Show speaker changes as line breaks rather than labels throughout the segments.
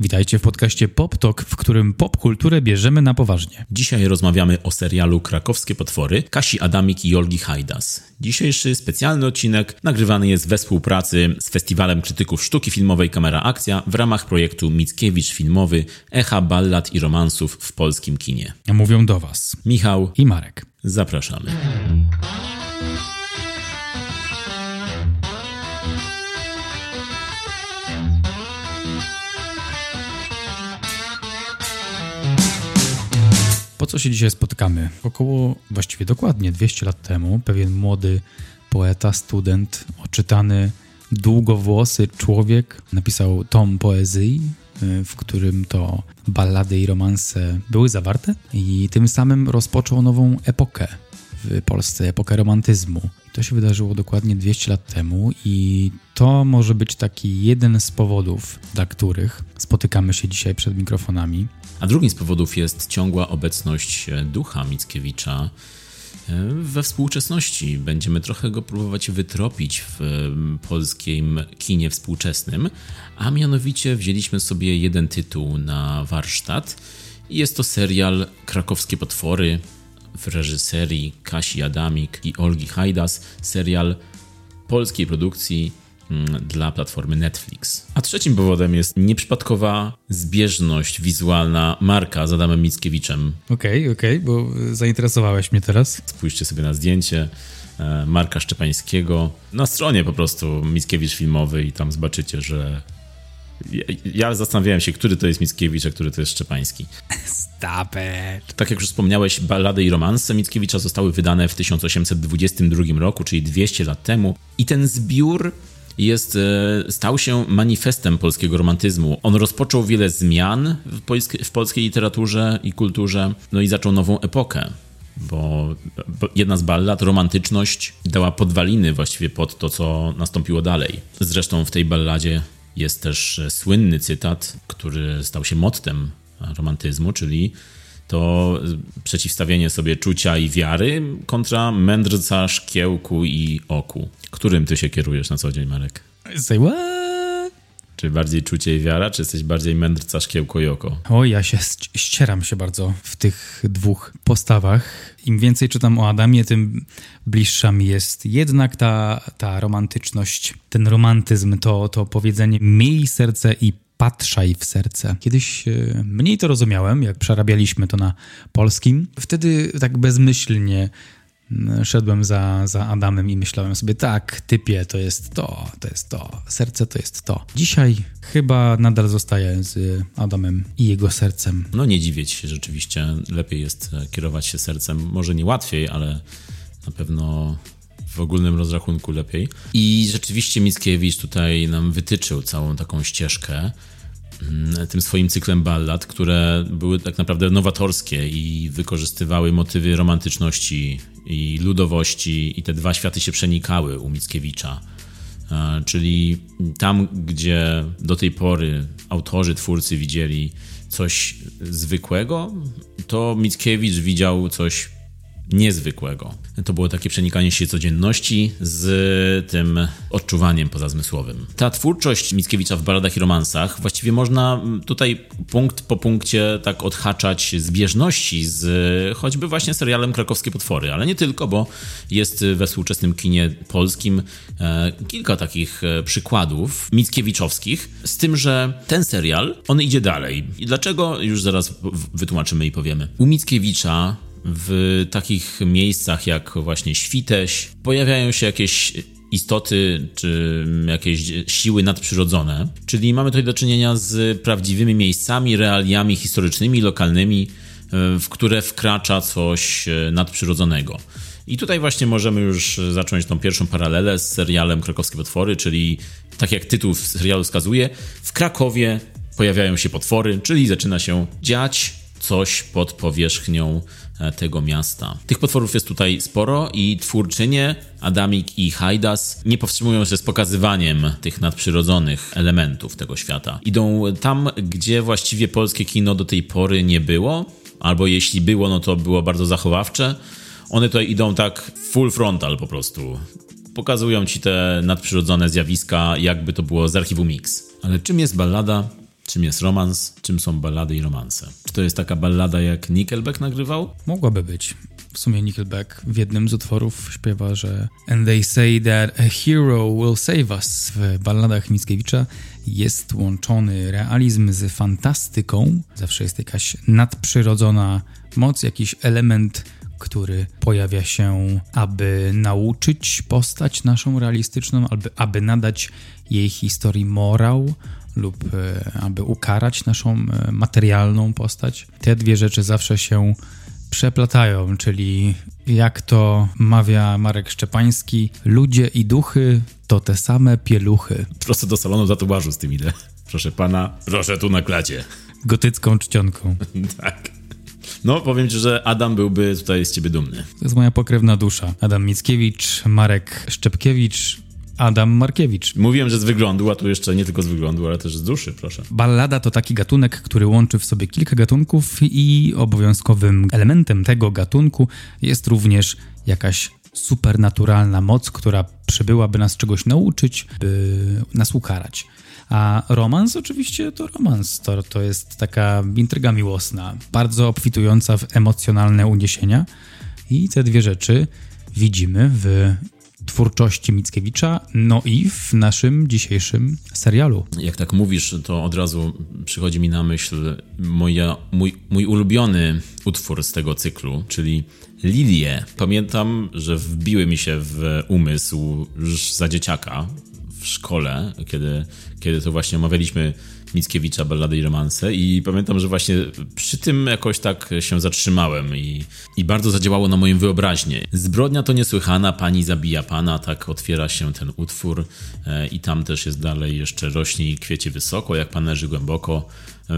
Witajcie w podcaście Pop Talk, w którym popkulturę bierzemy na poważnie.
Dzisiaj rozmawiamy o serialu Krakowskie Potwory Kasi Adamik i Olgi Hajdas. Dzisiejszy specjalny odcinek nagrywany jest we współpracy z Festiwalem Krytyków Sztuki Filmowej Kamera Akcja w ramach projektu Mickiewicz Filmowy Echa Ballad i Romansów w polskim kinie.
Mówią do Was
Michał
i Marek.
Zapraszamy.
Po co się dzisiaj spotykamy? Około, właściwie dokładnie 200 lat temu, pewien młody poeta, student, oczytany, długowłosy człowiek napisał tom poezji, y, w którym to ballady i romanse były zawarte i tym samym rozpoczął nową epokę w Polsce, epokę romantyzmu. To się wydarzyło dokładnie 200 lat temu i to może być taki jeden z powodów, dla których spotykamy się dzisiaj przed mikrofonami.
A drugim z powodów jest ciągła obecność ducha Mickiewicza e, we współczesności. Będziemy trochę go próbować wytropić w polskim kinie współczesnym, a mianowicie wzięliśmy sobie jeden tytuł na warsztat. Jest to serial Krakowskie Potwory w reżyserii Kasi Adamik i Olgi Hajdas. Serial polskiej produkcji dla platformy Netflix. A trzecim powodem jest nieprzypadkowa zbieżność wizualna Marka z Adamem Mickiewiczem.
Okej, okay, okej, okay, bo zainteresowałeś mnie teraz.
Spójrzcie sobie na zdjęcie e, Marka Szczepańskiego na stronie po prostu Mickiewicz Filmowy i tam zobaczycie, że ja, ja zastanawiałem się, który to jest Mickiewicz, a który to jest Szczepański.
Stop it.
Tak jak już wspomniałeś, ballady i romanse Mickiewicza zostały wydane w 1822 roku, czyli 200 lat temu. I ten zbiór jest, e, stał się manifestem polskiego romantyzmu. On rozpoczął wiele zmian w, polskiej, w polskiej literaturze i kulturze, no i zaczął nową epokę. Bo jedna z ballad, romantyczność, dała podwaliny właściwie pod to, co nastąpiło dalej. Zresztą w tej balladzie jest też słynny cytat, który stał się mottem romantyzmu, czyli to przeciwstawienie sobie czucia i wiary kontra mędrca, szkiełku i oku. Którym ty się kierujesz na co dzień, Marek?
Say what?
Czy bardziej czucie i wiara, czy jesteś bardziej mędrca, szkiełko i oko?
O, ja się ścieram się bardzo w tych dwóch postawach. Im więcej czytam o Adamie, tym bliższa mi jest jednak ta, ta romantyczność, ten romantyzm, to, to powiedzenie miej serce i patrzaj w serce. Kiedyś e, mniej to rozumiałem, jak przerabialiśmy to na polskim. Wtedy tak bezmyślnie szedłem za, za Adamem i myślałem sobie, tak, typie, to jest to, to jest to, serce to jest to. Dzisiaj chyba nadal zostaję z Adamem i jego sercem.
No nie dziwię się, rzeczywiście lepiej jest e, kierować się sercem. Może nie łatwiej, ale na pewno w ogólnym rozrachunku lepiej. I rzeczywiście Mickiewicz tutaj nam wytyczył całą taką ścieżkę mm, tym swoim cyklem ballad, które były tak naprawdę nowatorskie i wykorzystywały motywy romantyczności i ludowości i te dwa światy się przenikały u Mickiewicza. E, czyli tam, gdzie do tej pory autorzy, twórcy widzieli coś zwykłego, to Mickiewicz widział coś niezwykłego. To było takie przenikanie się codzienności z tym odczuwaniem pozazmysłowym. Ta twórczość Mickiewicza w baladach i romansach, właściwie można tutaj punkt po punkcie tak odhaczać zbieżności z choćby właśnie serialem Krakowskie Potwory, ale nie tylko, bo jest we współczesnym kinie polskim e, kilka takich e, przykładów mickiewiczowskich, z tym, że ten serial, on idzie dalej. I dlaczego? Już zaraz wytłumaczymy i powiemy. U Mickiewicza w takich miejscach jak właśnie Świteś pojawiają się jakieś istoty czy jakieś siły nadprzyrodzone. Czyli mamy tutaj do czynienia z prawdziwymi miejscami, realiami historycznymi, lokalnymi, w które wkracza coś e, nadprzyrodzonego. I tutaj właśnie możemy już zacząć tą pierwszą paralelę z serialem Krakowskie Potwory, czyli tak jak tytuł serialu wskazuje, w Krakowie pojawiają się potwory, czyli zaczyna się dziać coś pod powierzchnią tego miasta. Tych potworów jest tutaj sporo i twórczynie Adamik i Hajdas nie powstrzymują się z pokazywaniem tych nadprzyrodzonych elementów tego świata. Idą tam, gdzie właściwie polskie kino do tej pory nie było, albo jeśli było, no to było bardzo zachowawcze. One tutaj idą tak full frontal po prostu. Pokazują ci te nadprzyrodzone zjawiska, jakby to było z archiwum Mix. Ale czym jest ballada Czym jest romans, czym są ballady i romanse? Czy to jest taka ballada, jak Nickelback nagrywał?
Mogłaby być. W sumie Nickelback w jednym z utworów śpiewa, że And they say that a hero will save us. W balladach Mickiewicza jest łączony realizm z fantastyką. Zawsze jest jakaś nadprzyrodzona moc, jakiś element, który pojawia się, aby nauczyć postać naszą realistyczną, aby, aby nadać jej historii morał lub e, aby ukarać naszą e, materialną postać. Te dwie rzeczy zawsze się przeplatają, czyli jak to mawia Marek Szczepański, ludzie i duchy to te same pieluchy.
Prosto do salonu tatuażu z tym idę. Proszę pana, proszę tu na klacie.
Gotycką czcionką.
tak. No, powiem ci, że Adam byłby tutaj z ciebie dumny.
To jest moja pokrewna dusza. Adam Mickiewicz, Marek Szczepkiewicz, Adam Markiewicz.
Mówiłem, że z wyglądu, a tu jeszcze nie tylko z wyglądu, ale też z duszy, proszę.
Ballada to taki gatunek, który łączy w sobie kilka gatunków i obowiązkowym elementem tego gatunku jest również jakaś supernaturalna moc, która przybyłaby nas czegoś nauczyć, by nas ukarać. A romans oczywiście to romans. To, to jest taka intryga miłosna, bardzo obfitująca w emocjonalne uniesienia. I te dwie rzeczy widzimy w twórczości Mickiewicza, no i w naszym dzisiejszym serialu.
Jak tak mówisz, to od razu przychodzi mi na myśl moja, mój, mój ulubiony utwór z tego cyklu, czyli Lilie. Pamiętam, że wbiły mi się w umysł już za dzieciaka w szkole, kiedy, kiedy to właśnie omawialiśmy Mickiewicza, Ballady i Romanse i pamiętam, że właśnie przy tym jakoś tak się zatrzymałem i, i bardzo zadziałało na moją wyobraźnię. Zbrodnia to niesłychana, pani zabija pana, tak otwiera się ten utwór e, i tam też jest dalej jeszcze rośnie i kwiecie wysoko, jak pan leży głęboko.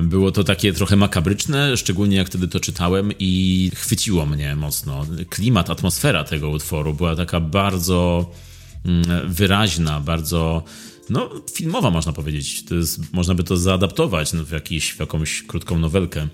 Było to takie trochę makabryczne, szczególnie jak wtedy to czytałem i chwyciło mnie mocno. Klimat, atmosfera tego utworu była taka bardzo mm, wyraźna, bardzo no, filmowa można powiedzieć. To jest, można by to zaadaptować w, jakiś, w jakąś krótką nowelkę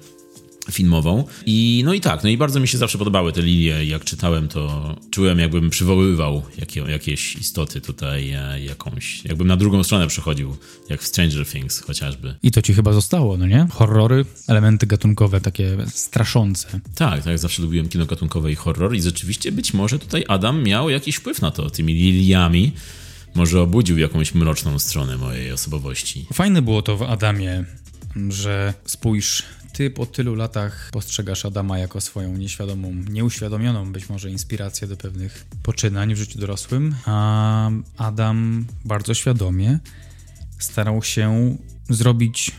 filmową. I no i tak, no i bardzo mi się zawsze podobały te lilie. Jak czytałem, to czułem, jakbym przywoływał jakie, jakieś istoty tutaj, e, jakąś, jakbym na drugą stronę przechodził, jak w Stranger Things chociażby.
I to ci chyba zostało, no nie? Horrory, elementy gatunkowe, takie straszące.
Tak, tak, zawsze lubiłem kino gatunkowe i horror i rzeczywiście być może tutaj Adam miał jakiś wpływ na to, tymi liliami może obudził jakąś mroczną stronę mojej osobowości.
Fajne było to w Adamie, że spójrz, ty po tylu latach postrzegasz Adama jako swoją nieświadomą, nieuświadomioną być może inspirację do pewnych poczynań w życiu dorosłym, a Adam bardzo świadomie starał się zrobić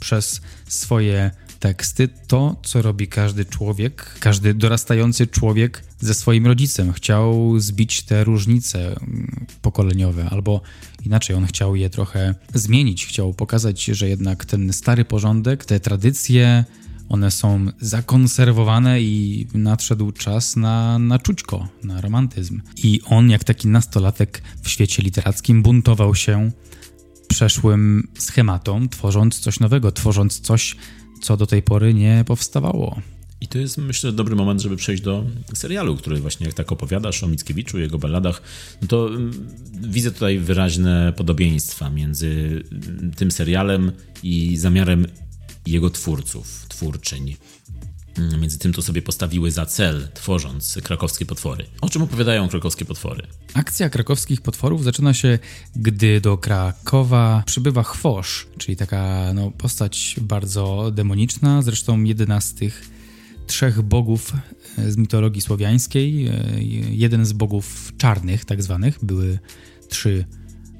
przez swoje teksty to, co robi każdy człowiek, każdy dorastający człowiek ze swoim rodzicem. Chciał zbić te różnice mm, pokoleniowe, albo inaczej, on chciał je trochę zmienić. Chciał pokazać, że jednak ten stary porządek, te tradycje, one są zakonserwowane i nadszedł czas na, na czućko, na romantyzm. I on, jak taki nastolatek w świecie literackim, buntował się przeszłym schematom, tworząc coś nowego, tworząc coś, co do tej pory nie powstawało.
I to jest, myślę, dobry moment, żeby przejść do serialu, który właśnie jak tak opowiadasz o Mickiewiczu, jego balladach, no to mm, widzę tutaj wyraźne podobieństwa między tym serialem i zamiarem jego twórców, twórczyń. Mm, między tym, to sobie postawiły za cel, tworząc krakowskie potwory. O czym opowiadają krakowskie potwory?
Akcja krakowskich potworów zaczyna się, gdy do Krakowa przybywa Chwosz, czyli taka no, postać bardzo demoniczna, zresztą jedyna z tych trzech bogów e, z mitologii słowiańskiej. E, jeden z bogów czarnych, tak zwanych. Były trzy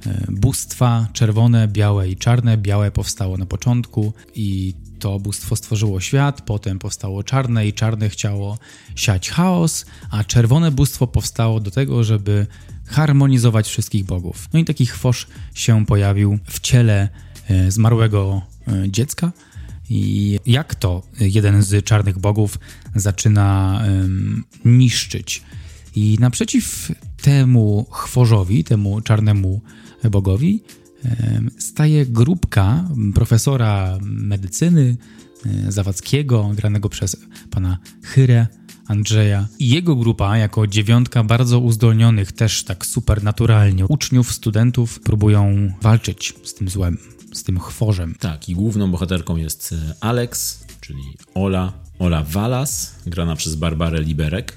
e, bóstwa, czerwone, białe i czarne. Białe powstało na początku i to bóstwo stworzyło świat, potem powstało czarne i czarne chciało siać chaos, a czerwone bóstwo powstało do tego, żeby harmonizować wszystkich bogów. No i taki chwosz się pojawił w ciele e, zmarłego e, dziecka. I jak to jeden z czarnych bogów zaczyna niszczyć. I naprzeciw temu chworzowi, temu czarnemu bogowi, staje grupka profesora medycyny e, Zawadzkiego, granego przez pana Chyrę Andrzeja i jego grupa jako dziewiątka bardzo uzdolnionych, też tak supernaturalnie uczniów, studentów próbują walczyć z tym złem, z tym chworzem.
Tak, i główną bohaterką jest e, Alex, czyli Ola, Ola Walas, grana przez Barbarę Liberek.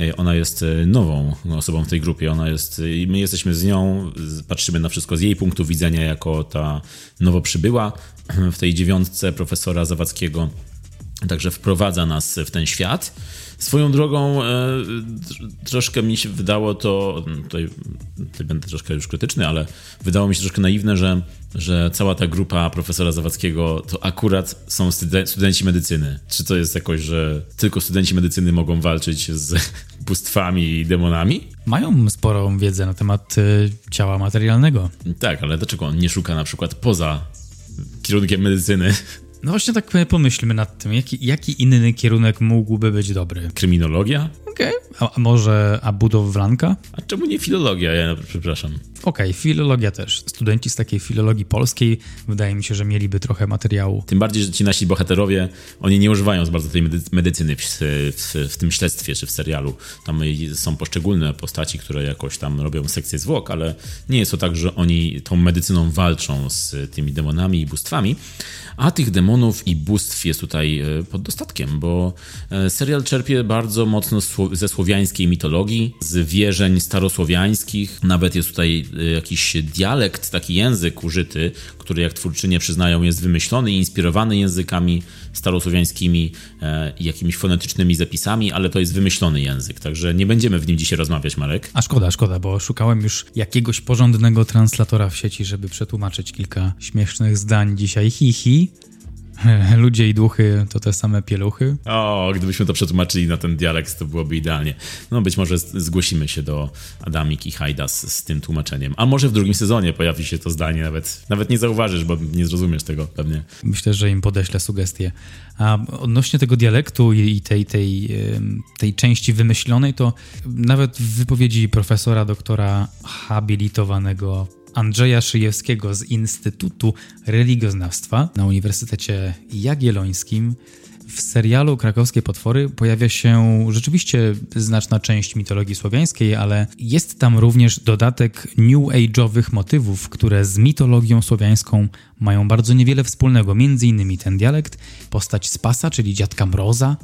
E, ona jest e, nową osobą w tej grupie. Ona jest, i my jesteśmy z nią, patrzymy na wszystko z jej punktu widzenia, jako ta nowo przybyła w tej dziewiątce profesora Zawadzkiego. Także wprowadza nas w ten świat. Swoją drogą e, troszkę mi się wydało to, tutaj, tutaj, będę troszkę już krytyczny, ale wydało mi się troszkę naiwne, że, że cała ta grupa profesora Zawadzkiego to akurat są studenci medycyny. Czy to jest jakoś, że tylko studenci medycyny mogą walczyć z bóstwami i demonami?
Mają sporą wiedzę na temat y, ciała materialnego.
Tak, ale dlaczego on nie szuka na przykład poza kierunkiem medycyny
no właśnie tak pomyślmy nad tym, jaki, jaki inny kierunek mógłby być dobry?
Kryminologia?
Okej, okay. a, a, może a budowlanka?
A czemu nie filologia? Ja przepraszam.
Okej, okay, filologia też. Studenci z takiej filologii polskiej wydaje mi się, że mieliby trochę materiału.
Tym bardziej, że ci nasi bohaterowie, oni nie używają bardzo tej medycyny w, w, w tym śledztwie czy w serialu. Tam są poszczególne postaci, które jakoś tam robią sekcję zwłok, ale nie jest to tak, że oni tą medycyną walczą z tymi demonami i bóstwami. A tych demonów i bóstw jest tutaj e, pod dostatkiem, bo e, serial czerpie bardzo mocno ze słowiańskiej mitologii, z wierzeń starosłowiańskich. Nawet jest tutaj e, jakiś dialekt, taki język użyty, który jak twórczynie przyznają jest wymyślony i inspirowany językami starosłowiańskimi i jakimiś fonetycznymi zapisami, ale to jest wymyślony język, także nie będziemy w nim dzisiaj rozmawiać, Marek.
A szkoda, szkoda, bo szukałem już jakiegoś porządnego translatora w sieci, żeby przetłumaczyć kilka śmiesznych zdań dzisiaj. Hi, hi, Ludzie i duchy to te same pieluchy.
O, gdybyśmy to przetłumaczyli na ten dialekt, to byłoby idealnie. No być może zgłosimy się do Adamik i Hajdas z tym tłumaczeniem. A może w drugim sezonie pojawi się to zdanie, nawet, nawet nie zauważysz, bo nie zrozumiesz tego pewnie.
Myślę, że im podeślę sugestie. A odnośnie tego dialektu i tej, tej, tej części wymyślonej, to nawet w wypowiedzi profesora, doktora habilitowanego Andrzeja Szyjewskiego z Instytutu Religioznawstwa na Uniwersytecie Jagiellońskim w serialu Krakowskie Potwory pojawia się rzeczywiście znaczna część mitologii słowiańskiej, ale jest tam również dodatek new age'owych motywów, które z mitologią słowiańską mają bardzo niewiele wspólnego. Między innymi ten dialekt, postać Spasa, czyli dziadka Mroza,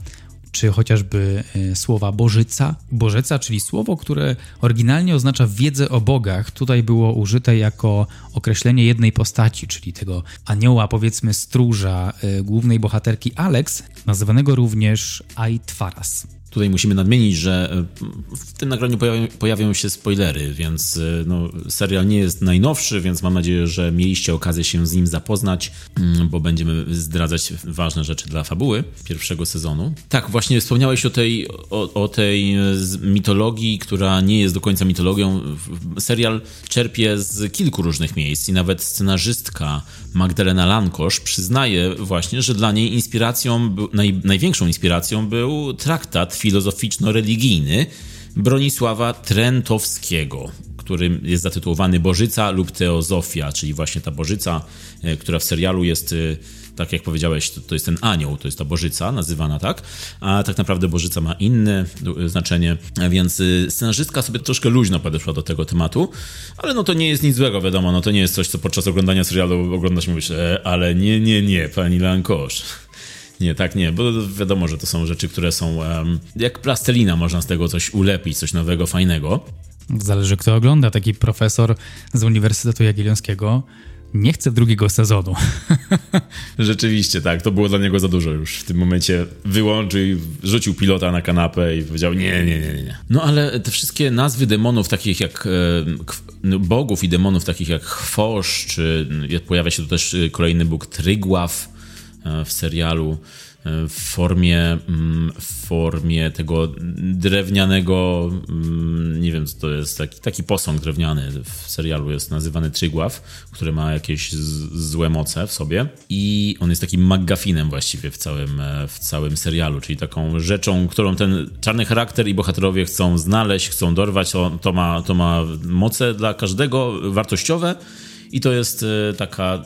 czy chociażby e, słowa Bożyca. Bożyca, czyli słowo, które oryginalnie oznacza wiedzę o bogach, tutaj było użyte jako określenie jednej postaci, czyli tego anioła, powiedzmy stróża e, głównej bohaterki Alex, nazywanego również Aitwaras.
Tutaj musimy nadmienić, że e, w tym nagraniu pojawią, pojawią, się spoilery, więc e, no, serial nie jest najnowszy, więc mam nadzieję, że mieliście okazję się z nim zapoznać, mm, bo będziemy zdradzać ważne rzeczy dla fabuły pierwszego sezonu. Tak, właśnie wspomniałeś o tej, o, o tej e, mitologii, która nie jest do końca mitologią. Serial czerpie z kilku różnych miejsc i nawet scenarzystka Magdalena Lankosz przyznaje właśnie, że dla niej inspiracją, naj, największą inspiracją był traktat filozoficzno-religijny Bronisława Trentowskiego, który jest zatytułowany Bożyca lub Teozofia, czyli właśnie ta Bożyca, e, która w serialu jest e, tak jak powiedziałeś, to, to, jest ten anioł, to jest ta bożyca, nazywana tak, a tak naprawdę bożyca ma inne znaczenie, więc scenarzystka sobie troszkę luźno podeszła do tego tematu, ale no to nie jest nic złego, wiadomo, no to nie jest coś, co podczas oglądania serialu oglądasz i mówisz, e, ale nie, nie, nie, pani Lankosz. Nie, tak nie, bo wiadomo, że to są rzeczy, które są um, jak plastelina, można z tego coś ulepić, coś nowego, fajnego.
Zależy kto ogląda. Taki profesor z Uniwersytetu Jagiellońskiego nie chce drugiego sezonu.
Rzeczywiście, tak. To było dla niego za dużo już. W tym momencie wyłączył, rzucił pilota na kanapę i powiedział nie, nie, nie, nie. No ale te wszystkie nazwy demonów takich jak e, no, bogów i demonów takich jak Chwosz, czy pojawia się tu też e, kolejny bóg Trygław w serialu w formie, mm, w formie tego drewnianego, mm, nie wiem co to jest, taki, taki posąg drewniany w serialu jest nazywany Trygław, który ma jakieś złe moce w sobie. I on jest takim McGuffinem właściwie w całym, e, w całym serialu, czyli taką rzeczą, którą ten czarny charakter i bohaterowie chcą znaleźć, chcą dorwać, to, to, ma, to ma moce dla każdego wartościowe, i to jest e, taka,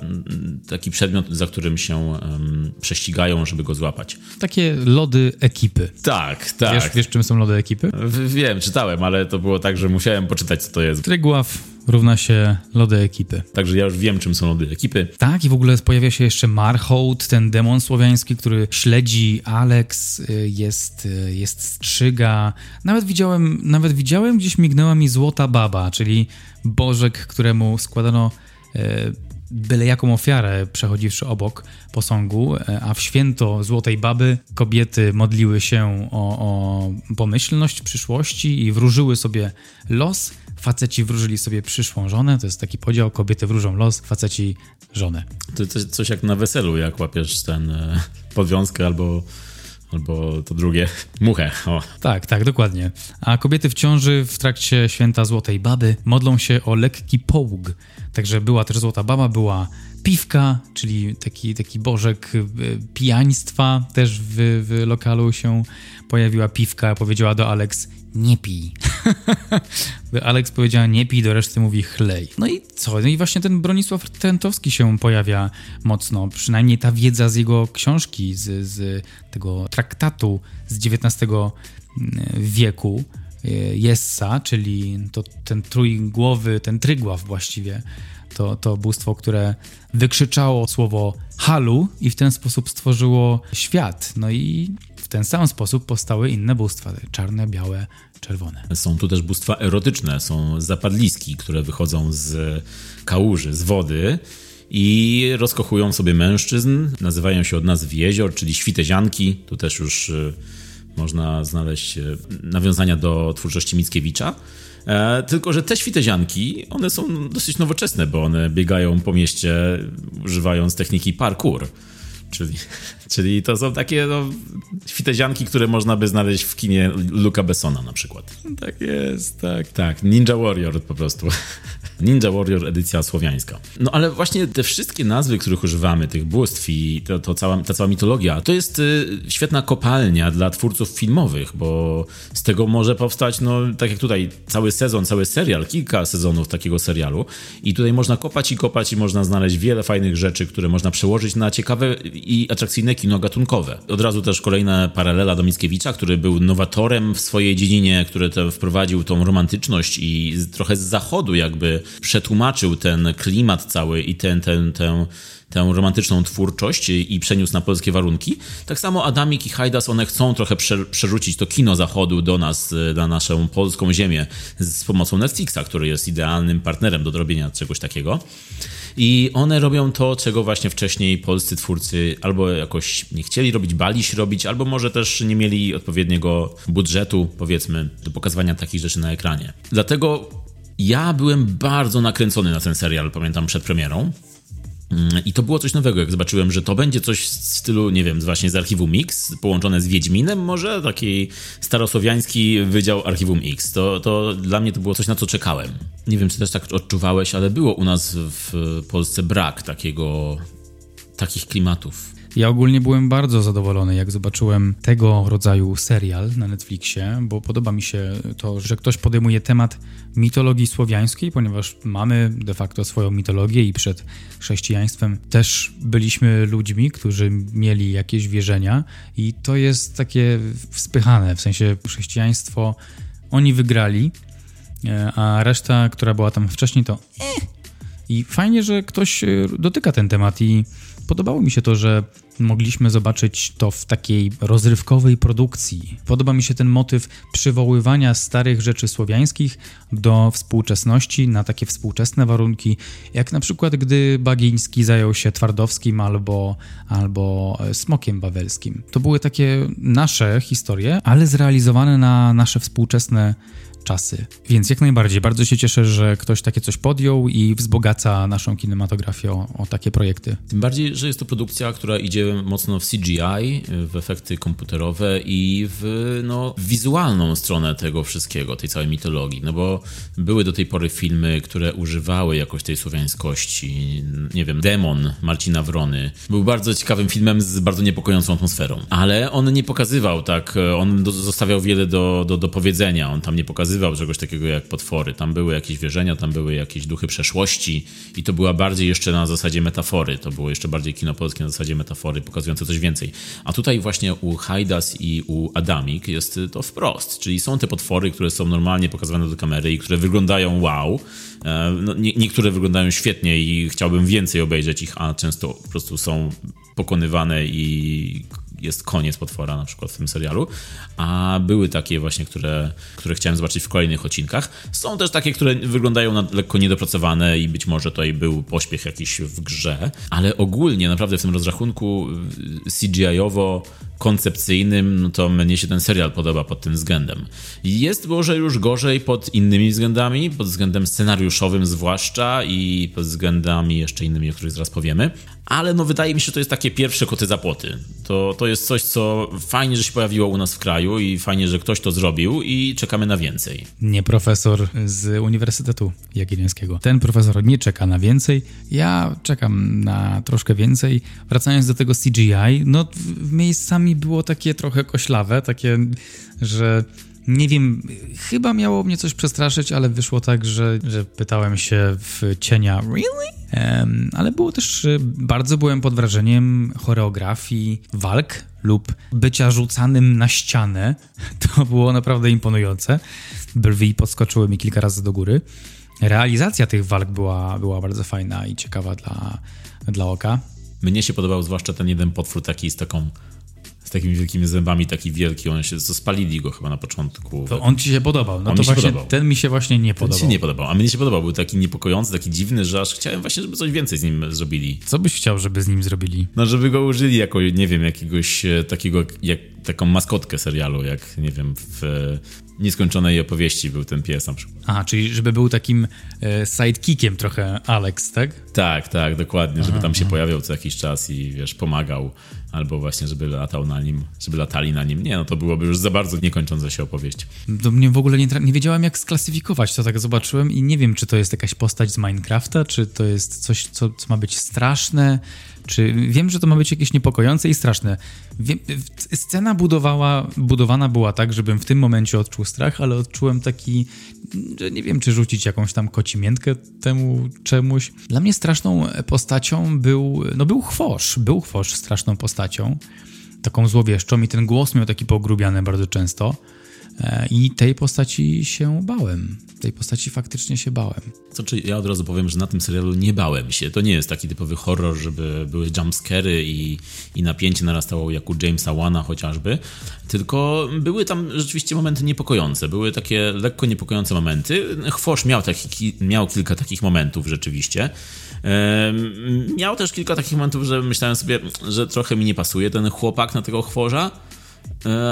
taki przedmiot, za którym się um, prześcigają, żeby go złapać.
Takie lody ekipy.
Tak, tak.
Wiesz, wiesz czym są lody ekipy?
W, wiem, czytałem, ale to było tak, że musiałem poczytać, co to jest.
Trygław równa się lody ekipy.
Także ja już wiem, czym są lody ekipy.
Tak, i w ogóle pojawia się jeszcze Marhout, ten demon słowiański, który śledzi Alex, y, jest, y, jest strzyga. Nawet widziałem, nawet widziałem, gdzieś mignęła mi złota baba, czyli bożek, któremu składano byle jaką ofiarę przechodziwszy obok posągu, e, a w święto Złotej Baby kobiety modliły się o, o pomyślność przyszłości i wróżyły sobie los. Faceci wróżyli sobie przyszłą żonę, to jest taki podział, kobiety wróżą los, faceci żonę.
To, to coś jak na weselu, jak łapiesz ten e, podwiązkę albo albo to drugie, muchę. O.
Tak, tak, dokładnie. A kobiety w ciąży w trakcie święta Złotej Baby modlą się o lekki połóg. Także była też Złota Baba, była piwka, czyli taki, taki bożek e, pijaństwa. Też w, w lokalu się pojawiła piwka, powiedziała do Alex, nie pij. Alex powiedziała nie pij, do reszty mówi chlej. No i co? No i właśnie ten Bronisław Trentowski się pojawia mocno. Przynajmniej ta wiedza z jego książki, z, z tego traktatu z XIX mm, wieku, e, Jessa, czyli to ten trójgłowy, ten trygław właściwie, to, to bóstwo, które wykrzyczało słowo halu i w ten sposób stworzyło świat. No i w ten sam sposób powstały inne bóstwa, czarne, białe, czerwone.
Są tu też bóstwa erotyczne, są zapadliski, które wychodzą z kałuży, z wody i rozkochują sobie mężczyzn, nazywają się od nazw jezior, czyli świtezianki, tu też już y, można znaleźć y, nawiązania do twórczości Mickiewicza. E, tylko, że te świtezianki, one są dosyć nowoczesne, bo one biegają po mieście używając techniki parkour. Czyli, czyli to są takie no, świtezianki, które można by znaleźć w kinie Luca Bessona na przykład.
Tak jest, tak.
Tak, Ninja Warrior po prostu. Ninja Warrior edycja słowiańska. No ale właśnie te wszystkie nazwy, których używamy, tych bóstw i to, to cała, ta cała mitologia, to jest y, świetna kopalnia dla twórców filmowych, bo z tego może powstać, no tak jak tutaj, cały sezon, cały serial, kilka sezonów takiego serialu i tutaj można kopać i kopać i można znaleźć wiele fajnych rzeczy, które można przełożyć na ciekawe i atrakcyjne kino gatunkowe. Od razu też kolejna paralela do Mickiewicza, który był nowatorem w swojej dziedzinie, który wprowadził tą romantyczność i trochę z zachodu jakby przetłumaczył ten klimat cały i ten, ten, tę, tę romantyczną twórczość i przeniósł na polskie warunki. Tak samo Adamik i Hajdas, one chcą trochę przerzucić to kino zachodu do nas, na naszą polską ziemię z pomocą Netflixa, który jest idealnym partnerem do robienia czegoś takiego. I one robią to, czego właśnie wcześniej polscy twórcy albo jakoś nie chcieli robić, bali się robić, albo może też nie mieli odpowiedniego budżetu, powiedzmy, do pokazywania takich rzeczy na ekranie. Dlatego ja byłem bardzo nakręcony na ten serial, pamiętam, przed premierą. Mm, I to było coś nowego, jak zobaczyłem, że to będzie coś w stylu, nie wiem, właśnie z archiwum Mix, połączone z Wiedźminem, może taki starosłowiański wydział archiwum X. To, to dla mnie to było coś, na co czekałem. Nie wiem, czy też tak odczuwałeś, ale było u nas w Polsce brak takiego, takich klimatów.
Ja ogólnie byłem bardzo zadowolony, jak zobaczyłem tego rodzaju serial na Netflixie, bo podoba mi się to, że ktoś podejmuje temat mitologii słowiańskiej, ponieważ mamy de facto swoją mitologię i przed chrześcijaństwem też byliśmy ludźmi, którzy mieli jakieś wierzenia i to jest takie wspychane, w sensie chrześcijaństwo oni wygrali, e, a reszta, która była tam wcześniej, to eh. I fajnie, że ktoś e, dotyka ten temat i podobało mi się to, że mogliśmy zobaczyć to w takiej rozrywkowej produkcji. Podoba mi się ten motyw przywoływania starych rzeczy słowiańskich do współczesności, na takie współczesne warunki, jak na przykład gdy Bagiński zajął się Twardowskim albo, albo Smokiem Bawelskim. To były takie nasze historie, ale zrealizowane na nasze współczesne czasy. Więc jak najbardziej, bardzo się cieszę, że ktoś takie coś podjął i wzbogaca naszą kinematografię o, o, takie projekty.
Tym bardziej, że jest to produkcja, która idzie mocno w CGI, w efekty komputerowe i w no, wizualną stronę tego wszystkiego, tej całej mitologii. No bo były do tej pory filmy, które używały jakoś tej słowiańskości. Nie wiem, Demon Marcina Wrony był bardzo ciekawym filmem z bardzo niepokojącą atmosferą, ale on nie pokazywał tak, on zostawiał wiele do, do, do powiedzenia, on tam nie pokazywał pokazywał czegoś takiego jak potwory. Tam były jakieś wierzenia, tam były jakieś duchy przeszłości i to była bardziej jeszcze na zasadzie metafory. To było jeszcze bardziej kino polskie na zasadzie metafory, pokazujące coś więcej. A tutaj właśnie u Hajdas i u Adamik jest to wprost, czyli są te potwory, które są normalnie pokazywane do kamery i które wyglądają wow. E, no, nie, niektóre wyglądają świetnie i chciałbym więcej obejrzeć ich, a często po prostu są pokonywane i jest koniec potwora na przykład w tym serialu, a były takie właśnie, które, które chciałem zobaczyć w kolejnych odcinkach. Są też takie, które wyglądają na lekko niedopracowane i być może tutaj był pośpiech jakiś w grze, ale ogólnie naprawdę w tym rozrachunku y, CGI-owo koncepcyjnym, no to mnie się ten serial podoba pod tym względem. Jest może już gorzej pod innymi względami, pod względem scenariuszowym zwłaszcza i pod względami jeszcze innymi, o których zaraz powiemy, ale no wydaje mi się, że to jest takie pierwsze koty za płoty. To, to jest coś, co fajnie, że się pojawiło u nas w kraju i fajnie, że ktoś to zrobił i czekamy na więcej.
Nie profesor z Uniwersytetu Jagiellońskiego. Ten profesor nie czeka na więcej, ja czekam na troszkę więcej. Wracając do tego CGI, no miejscami było takie trochę koślawe, takie, że nie wiem, chyba miało mnie coś przestraszyć, ale wyszło tak, że, że pytałem się w cienia, really? Um, ale było też, bardzo byłem pod wrażeniem choreografii walk lub bycia rzucanym na ścianę. To było naprawdę imponujące. Brwi podskoczyły mi kilka razy do góry. Realizacja tych walk była, była bardzo fajna i ciekawa dla, dla oka.
Mnie się podobał zwłaszcza ten jeden potwór taki z taką takimi wielkimi zębami, taki wielki, on się, spalili go chyba na początku.
To on ci się podobał, no on to właśnie, podobał. ten mi się właśnie nie podobał.
Ten się nie podobał, a mnie się podobał, był taki niepokojący, taki dziwny, że aż chciałem właśnie, żeby coś więcej z nim zrobili.
Co byś chciał, żeby z nim zrobili?
No, żeby go użyli jako, nie wiem, jakiegoś e, takiego, jak, taką maskotkę serialu, jak, nie wiem, w nieskończonej opowieści był ten pies na przykład.
Aha, czyli żeby był takim e, sidekickiem trochę Alex, tak?
Tak, tak, dokładnie, aha, żeby tam się aha. pojawiał co jakiś czas i wiesz, pomagał, albo właśnie, żeby latał na nim, żeby latali na nim. Nie, no to byłoby już za bardzo niekończąca się opowieść.
Do mnie w ogóle nie, nie wiedziałem, jak sklasyfikować, to tak zobaczyłem i nie wiem, czy to jest jakaś postać z Minecrafta, czy to jest coś, co, co ma być straszne, czy wiem, że to ma być jakieś niepokojące i straszne. Wiem, scena budowała, budowana była tak, żebym w tym momencie odczuł strach, ale odczułem taki, że nie wiem, czy rzucić jakąś tam kocimiętkę temu czemuś. Dla mnie straszną postacią był, no był chwosz, był chwosz straszną postacią, taką złowieszczą i ten głos miał taki pogrubiany bardzo często. E, I tej postaci się bałem. Tej postaci faktycznie się bałem.
Co czy ja od razu powiem, że na tym serialu nie bałem się. To nie jest taki typowy horror, żeby były jumpscary i, i napięcie narastało jak u Jamesa Wana chociażby. Tylko były tam rzeczywiście momenty niepokojące. Były takie lekko niepokojące momenty. Chwosz miał, taki, miał kilka takich momentów rzeczywiście. Miał też kilka takich momentów, że myślałem sobie, że trochę mi nie pasuje ten chłopak na tego chworza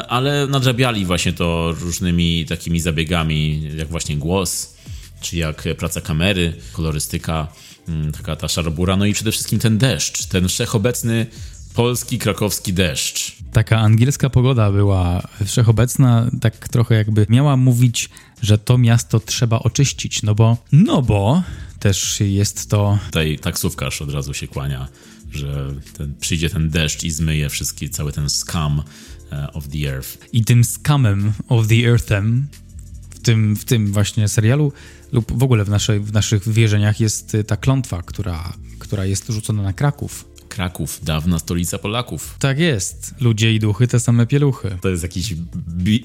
ale nadrabiali właśnie to różnymi takimi zabiegami, jak właśnie głos, czy jak praca kamery, kolorystyka, mm, taka ta szarobura, no i przede wszystkim ten deszcz, ten wszechobecny polski, krakowski deszcz.
Taka angielska pogoda była wszechobecna, tak trochę jakby miała mówić, że to miasto trzeba oczyścić, no bo, no bo też jest to...
Tutaj taksówkarz od razu się kłania, że ten, przyjdzie ten deszcz i zmyje wszystki, cały ten skam E, of the Earth.
I tym skamem of the Earthem w tym, w tym właśnie serialu lub w ogóle w, naszej, w naszych wierzeniach jest ta klątwa, która, która jest rzucona na Kraków.
Kraków, dawna stolica Polaków.
Tak jest. Ludzie i duchy, te same pieluchy.
To jest jakiś.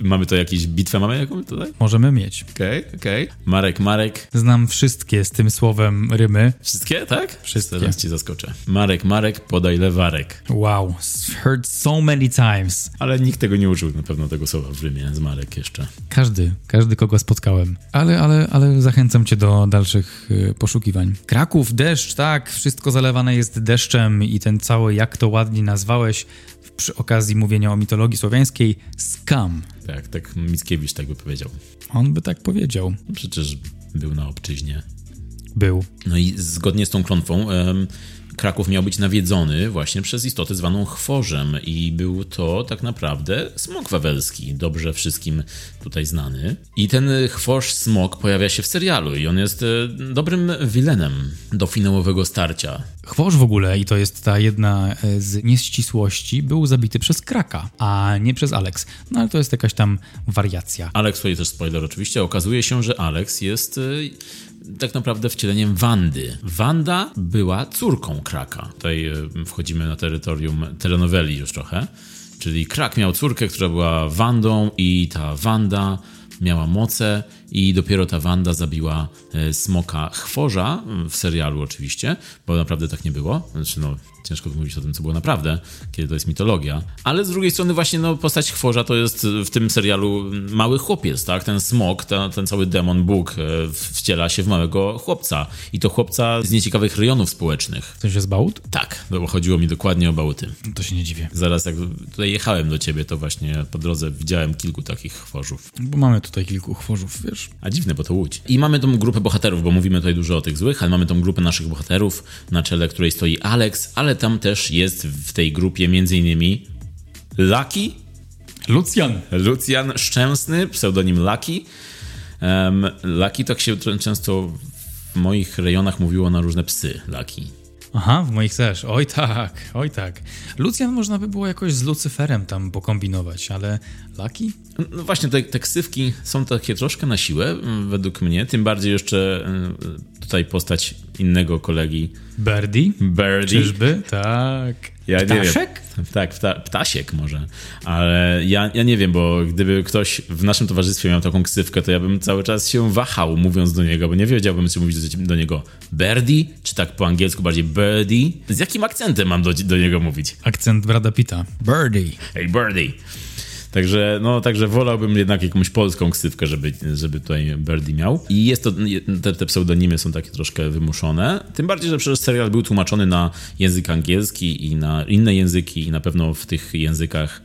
mamy to jakieś bitwę, mamy jaką tutaj?
Możemy mieć.
Okej, okay, okej. Okay. Marek, Marek.
Znam wszystkie z tym słowem rymy.
Wszystkie, tak?
Wszystkie.
Teraz ci zaskoczę. Marek, Marek, podaj lewarek.
Wow, heard so many times.
Ale nikt tego nie użył na pewno tego słowa w rymie z Marek jeszcze.
Każdy, każdy kogo spotkałem. Ale, ale, ale zachęcam cię do dalszych y, poszukiwań. Kraków, deszcz, tak, wszystko zalewane jest deszczem i i ten cały, jak to ładnie nazwałeś, przy okazji mówienia o mitologii słowiańskiej, skam.
Tak, tak Mickiewicz tak by powiedział.
On by tak powiedział.
Przecież był na obczyźnie.
Był.
No i zgodnie z tą klątwą Kraków miał być nawiedzony właśnie przez istotę zwaną chworzem i był to tak naprawdę smok wawelski, dobrze wszystkim tutaj znany. I ten chworz smok pojawia się w serialu i on jest e, dobrym wilenem do finałowego starcia.
Chworz w ogóle, i to jest ta jedna e, z nieścisłości, był zabity przez Kraka, a nie przez Alex. No ale to jest jakaś tam wariacja.
Alex, tutaj też spoiler oczywiście, okazuje się, że Alex jest e, tak naprawdę wcieleniem Wandy. Wanda była córką Kraka. Tutaj e, wchodzimy na terytorium telenoweli już trochę. Czyli Krak miał córkę, która była Wandą i ta Wanda miała moce i dopiero ta Wanda zabiła e, smoka chworza w serialu oczywiście, bo naprawdę tak nie było. Znaczy no, ciężko mówić o tym, co było naprawdę, kiedy to jest mitologia. Ale z drugiej strony właśnie no, postać chworza to jest w tym serialu mały chłopiec, tak? Ten smok, ten, ten cały demon Bóg e, wciela się w małego chłopca. I to chłopca z nieciekawych rejonów społecznych.
W sensie z Bałut?
Tak, bo chodziło mi dokładnie o Bałty.
To się nie dziwię.
Zaraz jak tutaj jechałem do ciebie, to właśnie po drodze widziałem kilku takich chworzów.
Bo mamy tutaj kilku chworzów, wiesz.
A dziwne, bo to Łódź. I mamy tą grupę bohaterów, bo mówimy tutaj dużo o tych złych, ale mamy tą grupę naszych bohaterów, na czele której stoi Alex, ale tam też jest w tej grupie m.in. Lucky.
Lucjan.
Lucjan Szczęsny, pseudonim Lucky. Um, Lucky tak się często w moich rejonach mówiło na różne psy. Lucky.
Aha, w moich też. Oj tak, oj tak. Lucjan można by było jakoś z Lucyferem tam pokombinować, ale Lucky?
No właśnie, te, te ksywki są takie troszkę na siłę, według mnie. Tym bardziej jeszcze tutaj postać innego kolegi.
Birdie?
Birdie.
Czyżby? Tak.
Ja
Ptaszek?
Tak, pta, ptasiek może. Ale ja, ja nie wiem, bo gdyby ktoś w naszym towarzystwie miał taką ksywkę, to ja bym cały czas się wahał mówiąc do niego, bo nie wiedziałbym, czy mówić do, do niego Birdie, czy tak po angielsku bardziej Birdie. Z jakim akcentem mam do, do niego mówić?
Akcent Brada Pitta. Birdie.
Hey, Birdie. Także, no, także wolałbym jednak jakąś polską ksywkę, żeby, żeby tutaj Birdie miał. I jest to, te, te pseudonimy są takie troszkę wymuszone. Tym bardziej, że przecież serial był tłumaczony na język angielski i na inne języki i na pewno w tych językach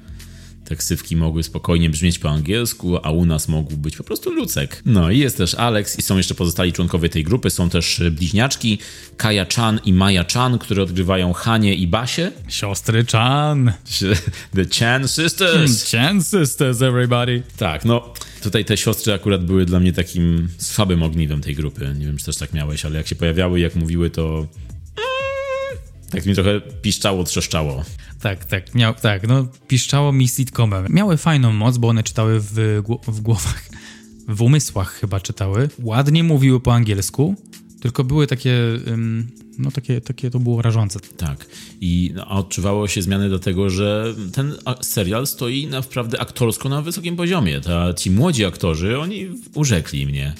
te ksywki mogły spokojnie brzmieć po angielsku, a u nas mógł być po prostu Lucek. No i jest też Alex i są jeszcze pozostali członkowie tej grupy. Są też bliźniaczki Kaja Chan i Maja Chan, które odgrywają Hanie i Basie.
Siostry Chan.
The Chan Sisters.
Chan Sisters, everybody.
Tak, no tutaj te siostry akurat były dla mnie takim słabym ogniwem tej grupy. Nie wiem, czy też tak miałeś, ale jak się pojawiały jak mówiły, to tak mi trochę piszczało, trzeszczało.
Tak, tak, miał, tak, no piszczało mi sitcomem. Miały fajną moc, bo one czytały w, w głowach, w umysłach chyba czytały. Ładnie mówiły po angielsku, tylko były takie, no takie, takie to było rażące.
Tak. I no, odczuwało się zmiany dlatego, że ten serial stoi naprawdę aktorsko na wysokim poziomie. Ta, ci młodzi aktorzy, oni urzekli mnie.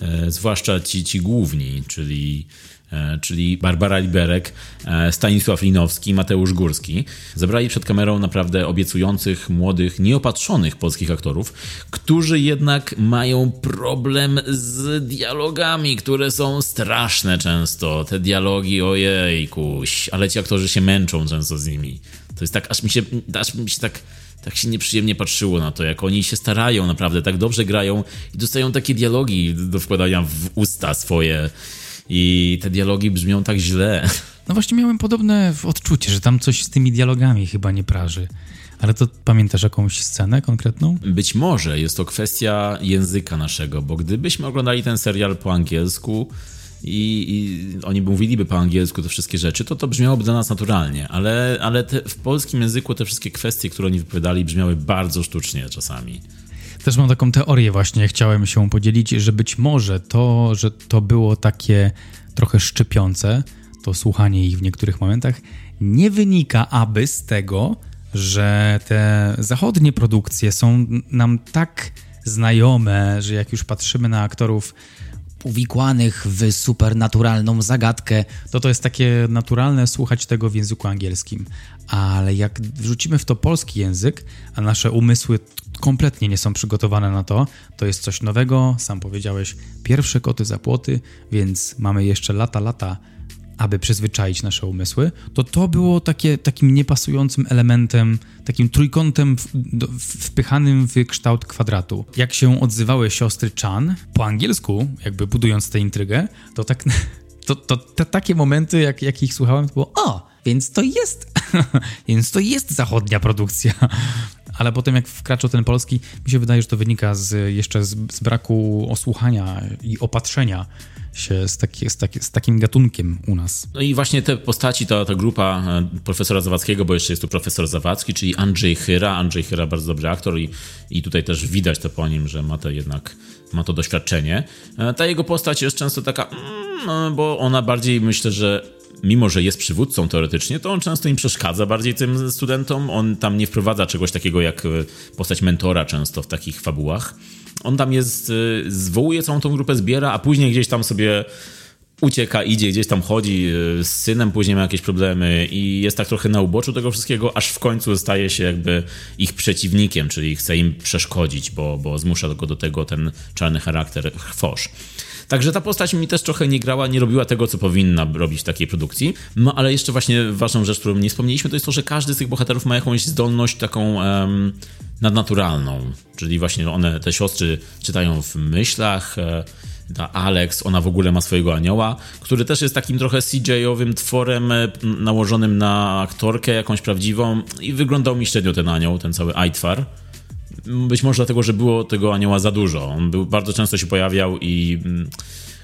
E, zwłaszcza ci, ci główni, czyli czyli Barbara Liberek, e, Stanisław Linowski, Mateusz Górski. Zebrali przed kamerą naprawdę obiecujących, młodych, nieopatrzonych polskich aktorów, którzy jednak mają problem z dialogami, które są straszne często. Te dialogi, ojejkuś, ale ci aktorzy się męczą często z nimi. To jest tak, aż mi się, aż mi się tak tak się nieprzyjemnie patrzyło na to, jak oni się starają naprawdę, tak dobrze grają i dostają takie dialogi do wkładania w usta swoje i te dialogi brzmią tak źle.
No właśnie miałem podobne odczucie, że tam coś z tymi dialogami chyba nie praży. Ale to pamiętasz jakąś scenę konkretną?
Być może jest to kwestia języka naszego, bo gdybyśmy oglądali ten serial po angielsku i, i oni mówiliby po angielsku te wszystkie rzeczy, to to brzmiałoby dla nas naturalnie, ale, ale te, w polskim języku te wszystkie kwestie, które oni wypowiadali, brzmiały bardzo sztucznie czasami.
Też mam taką teorię właśnie, chciałem się podzielić, że być może to, że to było takie trochę szczypiące, to słuchanie ich w niektórych momentach, nie wynika aby z tego, że te zachodnie produkcje są nam tak znajome, że jak już patrzymy na aktorów uwikłanych w supernaturalną zagadkę, to to jest takie naturalne słuchać tego w języku angielskim. Ale jak wrzucimy w to polski język, a nasze umysły kompletnie nie są przygotowane na to, to jest coś nowego, sam powiedziałeś, pierwsze koty za płoty, więc mamy jeszcze lata, lata aby przyzwyczaić nasze umysły, to to było takie, takim niepasującym elementem, takim trójkątem w, do, wpychanym w kształt kwadratu. Jak się odzywały siostry Chan, po angielsku, jakby budując tę intrygę, to tak to, to te, takie momenty, jak, jak ich słuchałem, to było o, więc to jest, więc to jest zachodnia produkcja. Ale potem jak wkraczał ten polski, mi się wydaje, że to wynika z, jeszcze z, z braku osłuchania i opatrzenia się z, taki, z, taki, z, takim gatunkiem u nas.
No i właśnie te postaci, ta, ta grupa e, profesora Zawadzkiego, bo jeszcze jest tu profesor Zawadzki, czyli Andrzej Chyra. Andrzej Chyra bardzo dobry aktor i, i tutaj też widać to po nim, że ma to jednak ma to doświadczenie. E, ta jego postać jest często taka, mm, no, bo ona bardziej myślę, że mimo że jest przywódcą teoretycznie, to on często im przeszkadza bardziej tym studentom. On tam nie wprowadza czegoś takiego jak e, postać mentora często w takich fabułach. On tam jest, e, zwołuje całą tą grupę, zbiera, a później gdzieś tam sobie ucieka, idzie, gdzieś tam chodzi z synem, później ma jakieś problemy i jest tak trochę na uboczu tego wszystkiego, aż w końcu staje się jakby ich przeciwnikiem, czyli chce im przeszkodzić, bo, bo zmusza go do tego ten czarny charakter chwosz. Także ta postać mi też trochę nie grała, nie robiła tego, co powinna robić w takiej produkcji. No ale jeszcze właśnie ważną rzecz, którą nie wspomnieliśmy, to jest to, że każdy z tych bohaterów ma jakąś zdolność taką nadnaturalną. Czyli właśnie one, te siostry czytają w myślach. E, ta Alex, ona w ogóle ma swojego anioła, który też jest takim trochę CJ-owym tworem e, nałożonym na aktorkę jakąś prawdziwą i wyglądał mi średnio ten anioł, ten cały Aitwar. Być może dlatego, że było tego anioła za dużo. On był, bardzo często się pojawiał i mm,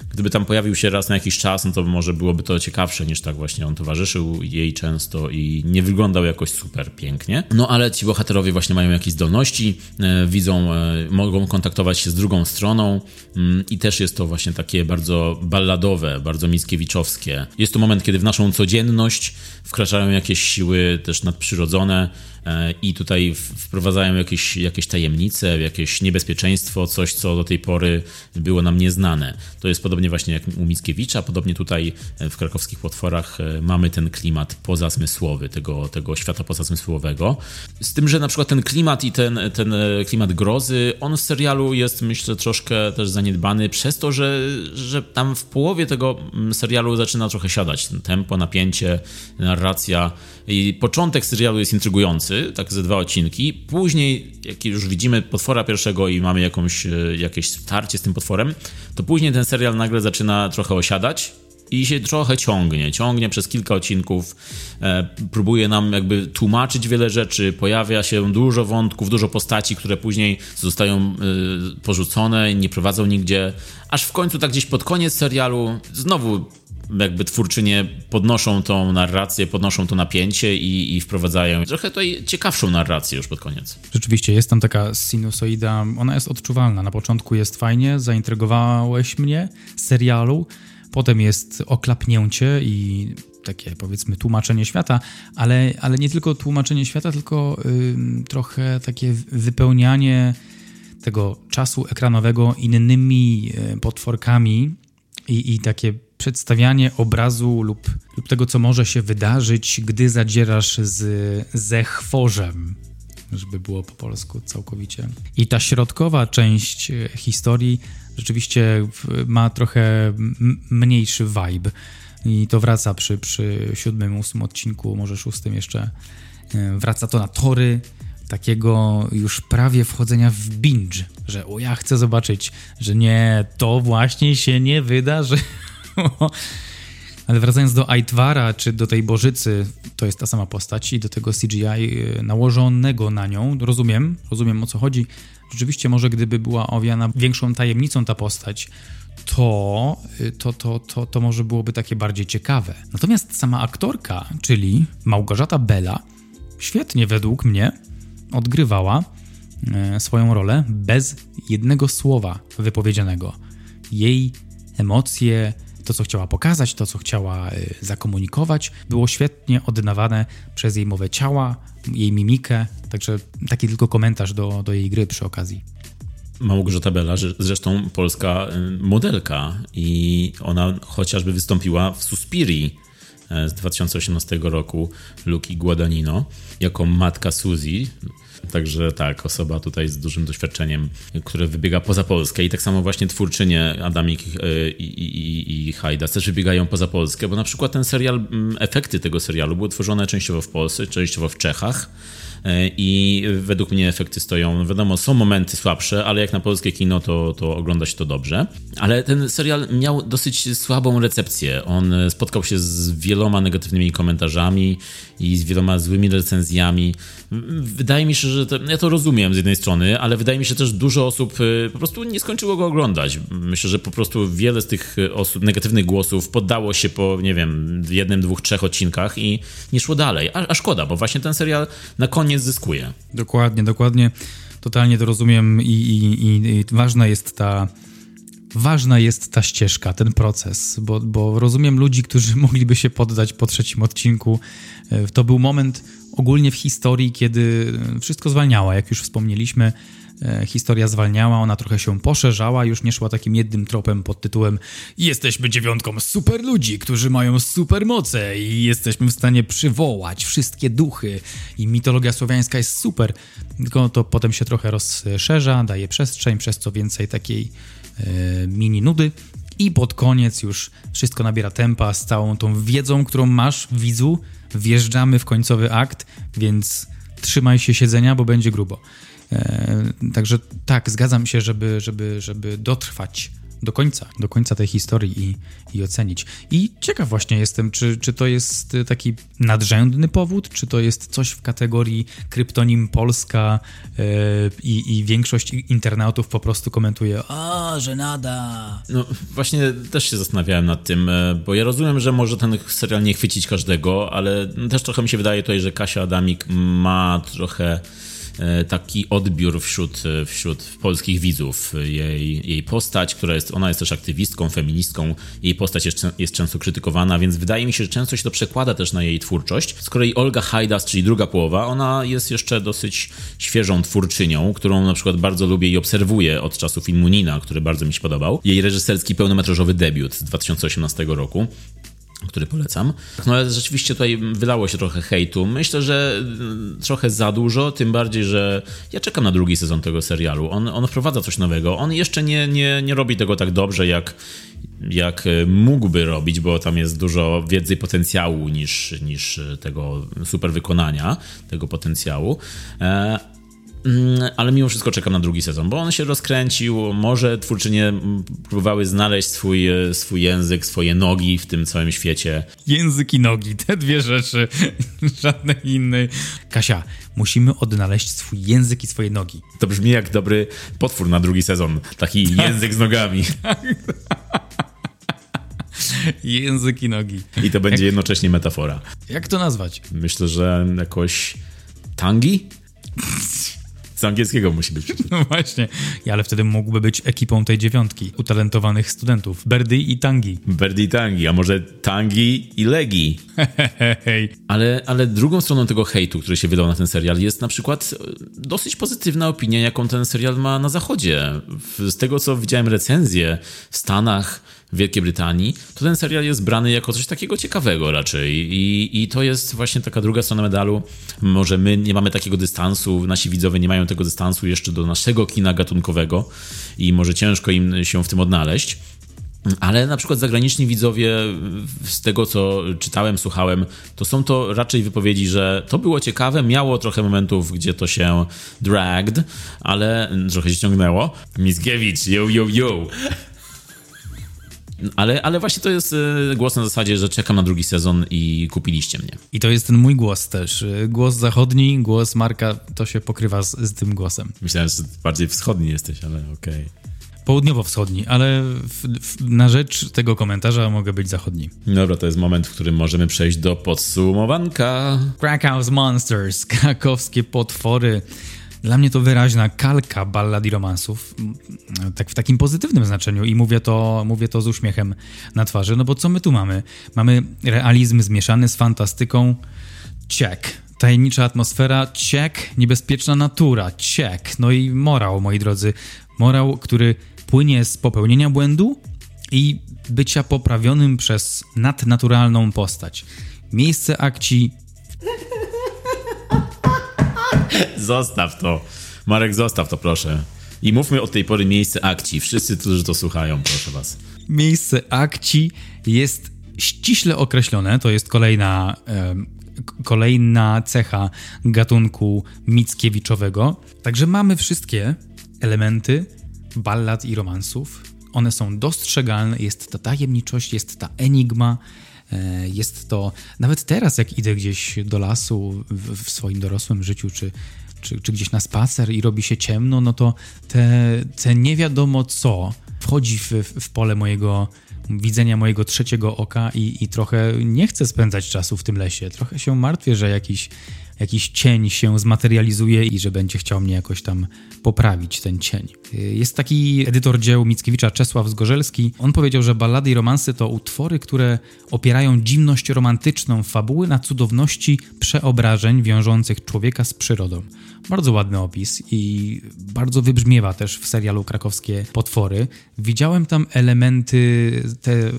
gdyby tam pojawił się raz na jakiś czas, no to może byłoby to ciekawsze niż tak właśnie on towarzyszył jej często i nie wyglądał jakoś super pięknie. No ale ci bohaterowie właśnie mają jakieś zdolności, e, widzą, e, mogą kontaktować się z drugą stroną mm, i też jest to właśnie takie bardzo balladowe, bardzo mickiewiczowskie. Jest to moment, kiedy w naszą codzienność wkraczają jakieś siły też nadprzyrodzone, i tutaj wprowadzają jakieś, jakieś tajemnice, jakieś niebezpieczeństwo, coś, co do tej pory było nam nieznane. To jest podobnie właśnie jak u Mickiewicza, podobnie tutaj e, w krakowskich potworach e, mamy ten klimat pozasmysłowy, tego, tego świata pozasmysłowego. Z tym, że na przykład ten klimat i ten, ten klimat grozy, on w serialu jest myślę troszkę też zaniedbany przez to, że, że tam w połowie tego mm, serialu zaczyna trochę siadać tempo, napięcie, narracja i początek serialu jest intrygujący, tak ze dwa odcinki. Później, jak już widzimy potwora pierwszego i mamy jakąś, e, jakieś starcie z tym potworem, to później ten serial nagle zaczyna trochę osiadać i się trochę ciągnie. Ciągnie przez kilka odcinków, e, próbuje nam jakby tłumaczyć wiele rzeczy, pojawia się dużo wątków, dużo postaci, które później zostają e, porzucone, nie prowadzą nigdzie, aż w końcu tak gdzieś pod koniec serialu znowu jakby twórczynie podnoszą tą narrację, podnoszą to napięcie i, i wprowadzają trochę tutaj ciekawszą narrację już pod koniec.
Rzeczywiście, jest tam taka sinusoida, ona jest odczuwalna. Na początku jest fajnie, zaintrygowałeś mnie serialu, potem jest oklapnięcie i takie powiedzmy tłumaczenie świata, ale, ale nie tylko tłumaczenie świata, tylko trochę takie wypełnianie tego czasu ekranowego innymi y, potworkami i, i takie przedstawianie obrazu lub, lub tego, co może się wydarzyć, gdy zadzierasz z, ze chworzem, żeby było po polsku całkowicie. I ta środkowa część e, historii rzeczywiście ma trochę mniejszy vibe. I to wraca przy, przy siódmym, ósmym odcinku, może szóstym jeszcze. E, wraca to na tory takiego już prawie wchodzenia w binge, że o ja chcę zobaczyć, że nie, to właśnie się nie wydarzy. Ale wracając do Aitwara, czy do tej Bożycy, to jest ta sama postać i do tego CGI y, nałożonego na nią, rozumiem, rozumiem o co chodzi. Rzeczywiście może gdyby była owiana większą tajemnicą ta postać, to, y, to, to, to, to może byłoby takie bardziej ciekawe. Natomiast sama aktorka, czyli Małgorzata Bela, świetnie według mnie odgrywała y, swoją rolę bez jednego słowa wypowiedzianego. Jej emocje, to, co chciała pokazać, to, co chciała y, zakomunikować, było świetnie oddawane przez jej mowę ciała, jej mimikę. Także taki tylko komentarz do, do jej gry przy okazji.
Małgorzata Bela, zresztą polska y, modelka i ona chociażby wystąpiła w Suspirii e, z 2018 roku Luki Guadagnino jako matka Suzy Także tak, osoba tutaj z dużym doświadczeniem, które wybiega poza Polskę. I tak samo właśnie twórczynie Adamik e, i, i, i Hajdas też wybiegają poza Polskę, bo na przykład ten serial, efekty tego serialu były tworzone częściowo w Polsce, częściowo w Czechach, i według mnie efekty stoją, wiadomo, są momenty słabsze, ale jak na polskie kino to, to ogląda się to dobrze. Ale ten serial miał dosyć słabą recepcję. On spotkał się z wieloma negatywnymi komentarzami i z wieloma złymi recenzjami. Wydaje mi się, że to, ja to rozumiem z jednej strony, ale wydaje mi się też dużo osób po prostu nie skończyło go oglądać. Myślę, że po prostu wiele z tych osób, negatywnych głosów poddało się po, nie wiem, jednym, dwóch, trzech odcinkach i nie szło dalej. A, a szkoda, bo właśnie ten serial na koniec zyskuje.
Dokładnie, dokładnie. Totalnie to rozumiem i, i, i, i ważna jest ta ważna jest ta ścieżka, ten proces, bo, bo rozumiem ludzi, którzy mogliby się poddać po trzecim odcinku. E, to był moment ogólnie w historii, kiedy wszystko zwalniało, jak już wspomnieliśmy. E, historia zwalniała, ona trochę się poszerzała, już nie szła takim jednym tropem pod tytułem Jesteśmy dziewiątką super ludzi, którzy mają super moce i jesteśmy w stanie przywołać wszystkie duchy i mitologia słowiańska jest super. Tylko to potem się trochę rozszerza, daje przestrzeń, przez co więcej takiej e, mini nudy i pod koniec już wszystko nabiera tempa z całą tą wiedzą, którą masz, widzu. Wjeżdżamy w końcowy akt, więc trzymaj się siedzenia, bo będzie grubo. E, także tak, zgadzam się, żeby, żeby, żeby dotrwać do końca, do końca tej historii i, i ocenić. I ciekaw właśnie jestem, czy, czy to jest taki nadrzędny powód, czy to jest coś w kategorii kryptonim Polska yy, i większość internautów po prostu komentuje a, że nada.
No właśnie też się zastanawiałem nad tym, e, bo ja rozumiem, że może ten serial nie chwycić każdego, ale też trochę mi się wydaje tutaj, że Kasia Adamik ma trochę taki odbiór wśród, e, wśród polskich widzów. Jej, jej postać, która jest, ona jest też aktywistką, feministką, jej postać jest, jest często krytykowana, więc wydaje mi się, że często się to przekłada też na jej twórczość. Z kolei Olga Hajdas, czyli druga połowa, ona jest jeszcze dosyć świeżą twórczynią, którą na przykład bardzo lubię i obserwuję od czasu filmu Nina, który bardzo mi się podobał. Jej reżyserski pełnometrażowy debiut z 2018 roku który polecam. No ale rzeczywiście tutaj wylało się trochę hejtu. Myślę, że mm, trochę za dużo, tym bardziej, że ja czekam na drugi sezon tego serialu. On, on wprowadza coś nowego. On jeszcze nie, nie, nie robi tego tak dobrze, jak, jak mógłby robić, bo tam jest dużo wiedzy i potencjału niż, niż tego super wykonania, tego potencjału. Mm, ale mimo wszystko czekam na drugi sezon, bo on się rozkręcił. Może twórczynie próbowały znaleźć swój, e, swój język, swoje nogi w tym całym świecie.
Język i nogi, te dwie rzeczy, żadnej innej. Kasia, musimy odnaleźć swój język i swoje nogi.
To brzmi jak dobry potwór na drugi sezon. Taki język z nogami.
język i nogi.
I to będzie jak... jednocześnie metafora.
Jak to nazwać?
Myślę, że jakoś tangi? Z angielskiego musi być.
No właśnie. Ja, ale wtedy mógłby być ekipą tej dziewiątki utalentowanych studentów. Berdy i Tangi.
Berdy i Tangi, a może Tangi i Legi. Hej. ale, ale drugą stroną tego hejtu, który się wydał na ten serial jest na przykład e, dosyć pozytywna opinia, jaką ten serial ma na zachodzie. Z tego, co widziałem recenzje w Stanach, w Wielkiej Brytanii, to ten serial jest brany jako coś takiego ciekawego raczej. I, I to jest właśnie taka druga strona medalu. Może my nie mamy takiego dystansu, nasi widzowie nie mają tego dystansu jeszcze do naszego kina gatunkowego i może ciężko im się w tym odnaleźć. Ale na przykład zagraniczni widzowie, z tego co czytałem, słuchałem, to są to raczej wypowiedzi, że to było ciekawe, miało trochę momentów, gdzie to się dragged, ale trochę się ciągnęło. Mickiewicz, yo, yo, yo. Ale, ale właśnie to jest e, głos na zasadzie, że czekam na drugi sezon i kupiliście mnie.
I to jest ten mój głos też. E, głos zachodni, głos Marka, to się pokrywa z, z tym głosem.
Myślałem, że bardziej wschodni jesteś, ale okej. Okay.
Południowo-wschodni, ale w, w, na rzecz tego komentarza mogę być zachodni.
Dobra, to jest moment, w którym możemy przejść do podsumowanka.
Krakow's Monsters, krakowskie potwory. Dla mnie to wyraźna kalka ballad i romansów, tak w takim pozytywnym znaczeniu i mówię to, mówię to z uśmiechem na twarzy, no bo co my tu mamy? Mamy realizm zmieszany z fantastyką, check. Tajemnicza atmosfera, check. Niebezpieczna natura, check. No i morał, moi drodzy. Morał, który płynie z popełnienia błędu i bycia poprawionym przez nadnaturalną postać. Miejsce akcji
Zostaw to. Marek, zostaw to, proszę. I mówmy od tej pory miejsce akcji. Wszyscy, którzy to słuchają, proszę was.
Miejsce akcji jest ściśle określone. To jest kolejna kolejna cecha gatunku Mickiewiczowego. Także mamy wszystkie elementy ballad i romansów. One są dostrzegalne, jest ta tajemniczość, jest ta enigma, jest to nawet teraz, jak idę gdzieś do lasu w, w swoim dorosłym życiu, czy, czy, czy, gdzieś na spacer i robi się ciemno, no to te, te nie wiadomo co wchodzi w, w pole mojego widzenia mojego trzeciego oka i, i trochę nie chcę spędzać czasu w tym lesie. Trochę się martwię, że jakiś, jakiś cień się zmaterializuje i że będzie chciał mnie jakoś tam poprawić, ten cień. Jest taki edytor dzieł Mickiewicza, Czesław Zgorzelski. On powiedział, że ballady i romansy to utwory, które opierają dziwność romantyczną fabuły na cudowności przeobrażeń wiążących człowieka z przyrodą. Bardzo ładny opis i bardzo wybrzmiewa też w serialu Krakowskie Potwory. Widziałem tam elementy te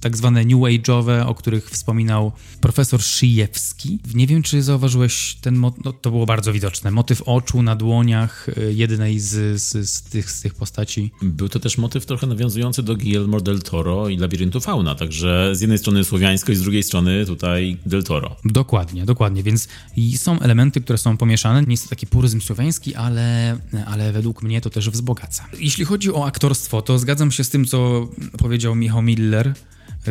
tak zwane new age'owe, o których wspominał profesor Szyjewski. Nie wiem, czy zauważyłeś ten, no, to było bardzo widoczne, motyw oczu na dłoniach y, jednej z, z, z, tych, z tych postaci.
Był to też motyw trochę nawiązujący do Guillermo del Toro i Labiryntu Fauna, także z jednej strony słowiańsko i z drugiej strony tutaj del Toro.
Dokładnie, dokładnie, więc są elementy, które są pomieszane. Nie jest to taki puryzm słowiański, ale, ale według mnie to też wzbogaca. Jeśli chodzi o aktorstwo, to zgadzam się z tym, co powiedział Michał Miller,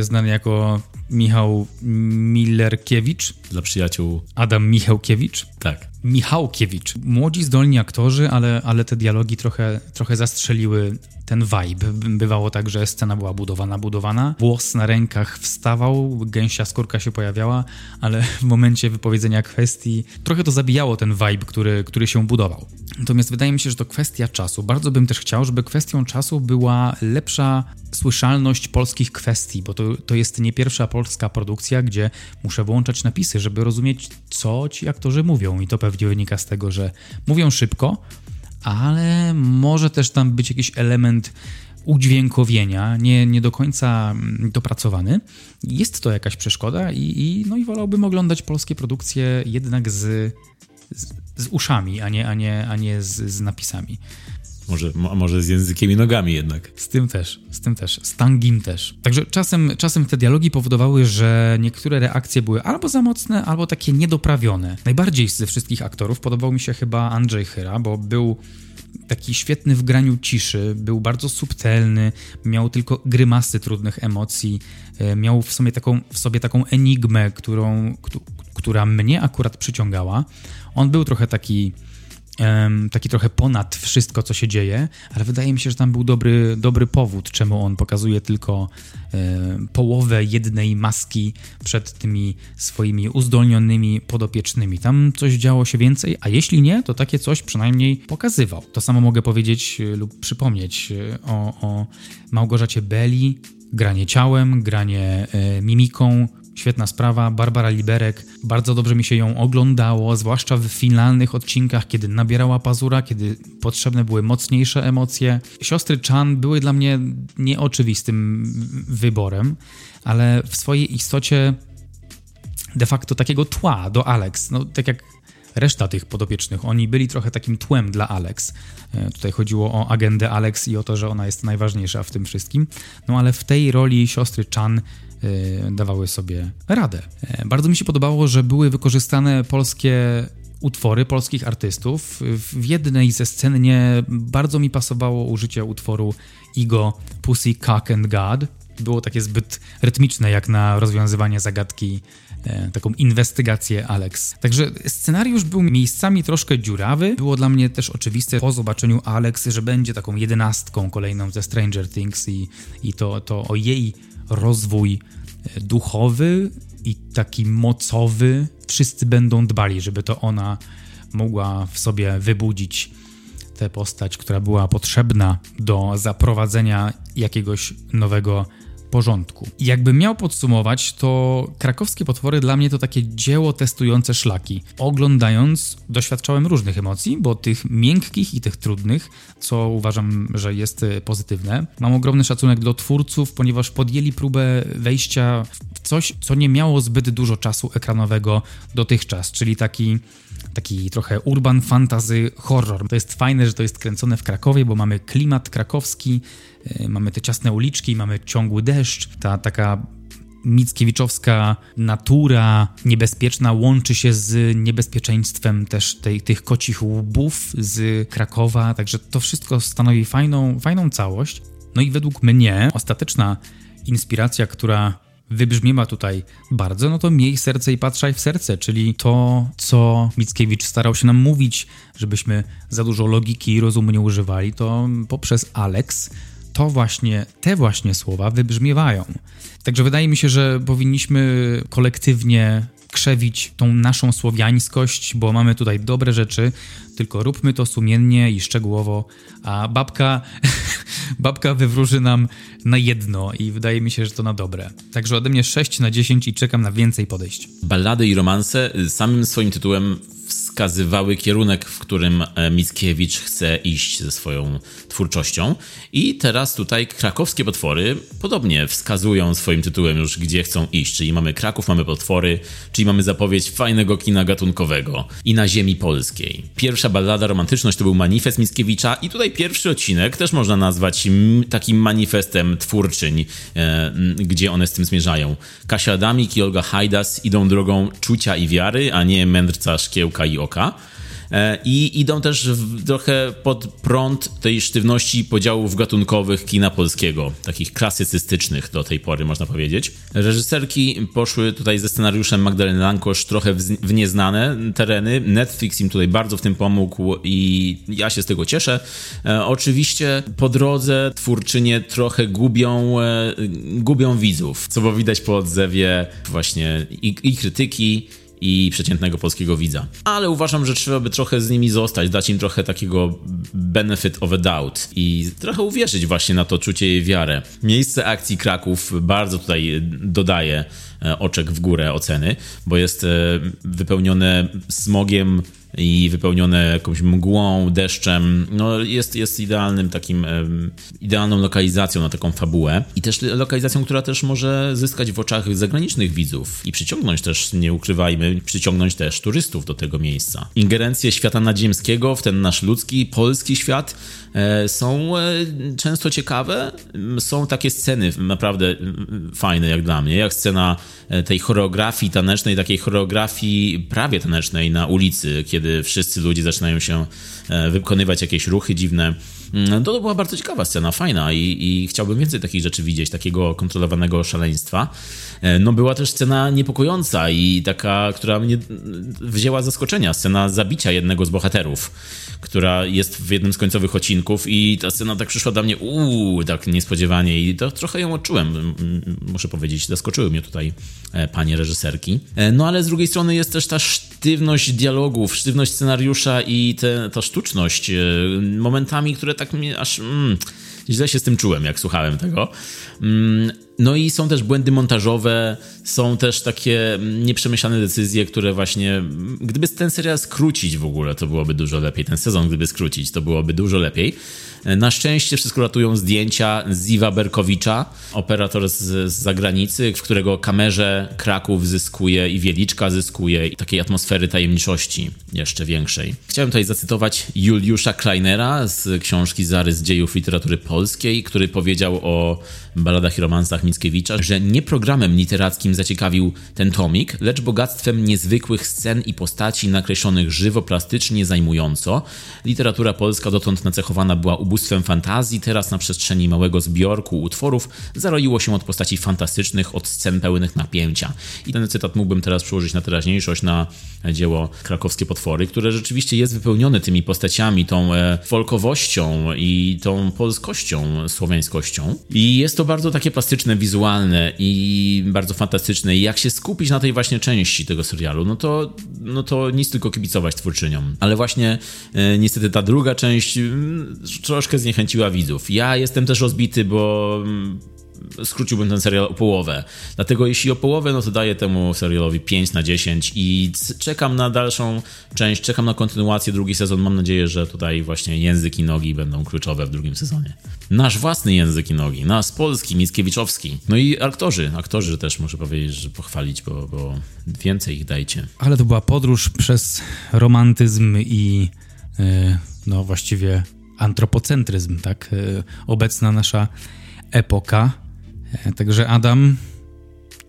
znany jako Michał Millerkiewicz.
Dla przyjaciół.
Adam Michałkiewicz.
Tak.
Michałkiewicz. Młodzi, zdolni aktorzy, ale, ale te dialogi trochę, trochę zastrzeliły ten vibe. Bywało tak, że scena była budowana, budowana, włos na rękach wstawał, gęsia skórka się pojawiała, ale w momencie wypowiedzenia kwestii trochę to zabijało ten vibe, który, który się budował. Natomiast wydaje mi się, że to kwestia czasu. Bardzo bym też chciał, żeby kwestią czasu była lepsza słyszalność polskich kwestii, bo to, to jest nie pierwsza polska produkcja, gdzie muszę włączać napisy, żeby rozumieć, co ci aktorzy mówią. I to pewnie wynika z tego, że mówią szybko, ale może też tam być jakiś element udźwiękowienia, nie, nie do końca mm, dopracowany. Jest to jakaś przeszkoda i, i, no i wolałbym oglądać polskie produkcje jednak z, z, z uszami, a nie, a nie, a nie z, z napisami.
Może, może z językiem i nogami jednak.
Z tym też, z tym też, z tangim też. Także czasem, czasem te dialogi powodowały, że niektóre reakcje były albo za mocne, albo takie niedoprawione. Najbardziej ze wszystkich aktorów podobał mi się chyba Andrzej Chyra, bo był taki świetny w graniu ciszy, był bardzo subtelny, miał tylko grymasy trudnych emocji, e, miał w sobie taką, w sobie taką enigmę, którą, która mnie akurat przyciągała. On był trochę taki taki trochę ponad wszystko, co się dzieje, ale wydaje mi się, że tam był dobry, dobry powód, czemu on pokazuje tylko połowę jednej maski przed tymi swoimi uzdolnionymi podopiecznymi. Tam coś działo się więcej, a jeśli nie, to takie coś przynajmniej pokazywał. To samo mogę powiedzieć e, lub przypomnieć e, o, o Małgorzacie Belli, granie ciałem, granie e, mimiką, Świetna sprawa, Barbara Liberek, bardzo dobrze mi się ją oglądało, zwłaszcza w finalnych odcinkach, kiedy nabierała pazura, kiedy potrzebne były mocniejsze emocje. Siostry Chan były dla mnie nieoczywistym wyborem, ale w swojej istocie de facto takiego tła do Alex, no tak jak reszta tych podopiecznych. Oni byli trochę takim tłem dla Alex. E, tutaj chodziło o agendę Alex i o to, że ona jest najważniejsza w tym wszystkim. No ale w tej roli siostry Chan dawały sobie radę. E, bardzo mi się podobało, że były wykorzystane polskie utwory polskich artystów. W jednej ze scen nie bardzo mi pasowało użycie utworu Igo Pussy Cock and God. Było takie zbyt rytmiczne jak na rozwiązywanie zagadki, e, taką inwestygację Alex. Także scenariusz był miejscami troszkę dziurawy. Było dla mnie też oczywiste po zobaczeniu Alex, że będzie taką jedenastką kolejną ze Stranger Things i, i to, to o jej rozwój e, duchowy i taki mocowy. Wszyscy będą dbali, żeby to ona mogła w sobie wybudzić tę postać, która była potrzebna do zaprowadzenia jakiegoś nowego porządku. I jakbym miał podsumować, to krakowskie potwory dla mnie to takie dzieło testujące szlaki. Oglądając, doświadczałem różnych emocji, bo tych miękkich i tych trudnych, co uważam, że jest e, pozytywne. Mam ogromny szacunek do twórców, ponieważ podjęli próbę wejścia w coś, co nie miało zbyt dużo czasu ekranowego dotychczas, czyli taki taki trochę urban fantasy horror. To jest fajne, że to jest kręcone w Krakowie, bo mamy klimat krakowski, mamy te ciasne uliczki, mamy ciągły deszcz, ta taka Mickiewiczowska natura niebezpieczna łączy się z niebezpieczeństwem też tej, tych kocich łbów z Krakowa, także to wszystko stanowi fajną, fajną całość. No i według mnie ostateczna inspiracja, która wybrzmiewa tutaj bardzo, no to miej serce i patrzaj w serce, czyli to, co Mickiewicz starał się nam mówić, żebyśmy za dużo logiki i rozumu nie używali, to poprzez Alex to właśnie, te właśnie słowa wybrzmiewają. Także wydaje mi się, że powinniśmy kolektywnie krzewić tą naszą słowiańskość, bo mamy tutaj dobre rzeczy, tylko róbmy to sumiennie i szczegółowo, a babka, babka wywróży nam na jedno i wydaje mi się, że to na dobre. Także ode mnie 6 na 10 i czekam na więcej podejść.
Ballady i romanse samym swoim tytułem wskazywały kierunek, w którym e, Mickiewicz chce iść ze swoją twórczością. I teraz tutaj krakowskie potwory podobnie wskazują swoim tytułem już, gdzie chcą iść. Czyli mamy Kraków, mamy potwory, czyli mamy zapowiedź fajnego kina gatunkowego i na ziemi polskiej. Pierwsza ballada Romantyczność to był manifest Mickiewicza i tutaj pierwszy odcinek też można nazwać takim manifestem twórczyń, e, gdzie one z tym zmierzają. Kasia Adamik i Olga Hajdas idą drogą czucia i wiary, a nie mędrca, szkiełka i E, I idą też trochę pod prąd tej sztywności podziałów gatunkowych kina polskiego, takich klasycystycznych do tej pory, można powiedzieć. Reżyserki poszły tutaj ze scenariuszem Magdaleny Lankosz trochę w nieznane tereny. Netflix im tutaj bardzo w tym pomógł i ja się z tego cieszę. E, oczywiście po drodze twórczynie trochę gubią, e, gubią widzów, co było widać po odzewie właśnie i, i krytyki, i przeciętnego polskiego widza. Ale uważam, że trzeba by trochę z nimi zostać, dać im trochę takiego benefit of a doubt i trochę uwierzyć właśnie na to czucie i wiarę. Miejsce akcji Kraków bardzo tutaj dodaje e, oczek w górę oceny, bo jest e, wypełnione smogiem i wypełnione jakąś mgłą, deszczem, no jest, jest idealnym takim, idealną lokalizacją na taką fabułę i też lokalizacją, która też może zyskać w oczach zagranicznych widzów i przyciągnąć też, nie ukrywajmy, przyciągnąć też turystów do tego miejsca. Ingerencje świata nadziemskiego w ten nasz ludzki, polski świat są e, często ciekawe. Są takie sceny naprawdę fajne jak dla mnie, jak scena e, tej choreografii tanecznej, takiej choreografii prawie tanecznej na ulicy, kiedy wszyscy ludzie zaczynają się e, wykonywać jakieś ruchy dziwne. Mm, to, to była bardzo ciekawa scena, fajna i, i chciałbym więcej takich rzeczy widzieć, takiego kontrolowanego szaleństwa. E, no była też scena niepokojąca i taka, która mnie wzięła zaskoczenia, scena zabicia jednego z bohaterów, która jest w jednym z końcowych odcinków i ta scena tak przyszła do mnie, uuu, tak niespodziewanie i to trochę ją odczułem, muszę powiedzieć, zaskoczyły mnie tutaj e, panie reżyserki. No ale z drugiej strony jest też ta sztywność dialogów, sztywność scenariusza i te, ta sztuczność e, momentami, które tak mnie aż mm, źle się z tym czułem, jak słuchałem tego. No i są też błędy montażowe, są też takie nieprzemyślane decyzje, które właśnie, gdyby ten serial skrócić w ogóle, to byłoby dużo lepiej. Ten sezon, gdyby skrócić, to byłoby dużo lepiej. Na szczęście wszystko ratują zdjęcia Ziva Berkowicza, operator z, z zagranicy, w którego kamerze Kraków zyskuje i Wieliczka zyskuje i takiej atmosfery tajemniczości jeszcze większej. Chciałem tutaj zacytować Juliusza Kleinera z książki Zarys dziejów literatury polskiej, który powiedział o baladach i romansach Mickiewicza, że nie programem literackim zaciekawił ten tomik, lecz bogactwem niezwykłych scen i postaci nakreślonych żywo, plastycznie, zajmująco. Literatura polska dotąd nacechowana była ubóstwem fantazji, teraz na przestrzeni małego zbiorku utworów zaroiło się od postaci fantastycznych, od scen pełnych napięcia. I ten cytat mógłbym teraz przełożyć na teraźniejszość, na dzieło Krakowskie Potwory, które rzeczywiście jest wypełnione tymi postaciami, tą e, folkowością i tą polskością, słowiańskością. I jest to bardzo takie plastyczne, wizualne i bardzo fantastyczne. I jak się skupić na tej właśnie części tego serialu, no to, no to nic tylko kibicować twórczyniom. Ale właśnie e, niestety ta druga część mm, troszkę zniechęciła widzów. Ja jestem też rozbity, bo mm, skróciłbym ten serial o połowę. Dlatego jeśli o połowę, no to daję temu serialowi 5 na 10 i czekam na dalszą część, czekam na kontynuację, drugi sezon. Mam nadzieję, że tutaj właśnie język i nogi będą kluczowe w drugim sezonie. Nasz własny język i nogi, nasz polski, Mickiewiczowski. No i aktorzy, aktorzy też muszę powiedzieć, że pochwalić, bo, bo więcej ich dajcie.
Ale to była podróż przez romantyzm i yy, no właściwie antropocentryzm, tak? Yy, obecna nasza epoka. E, także Adam,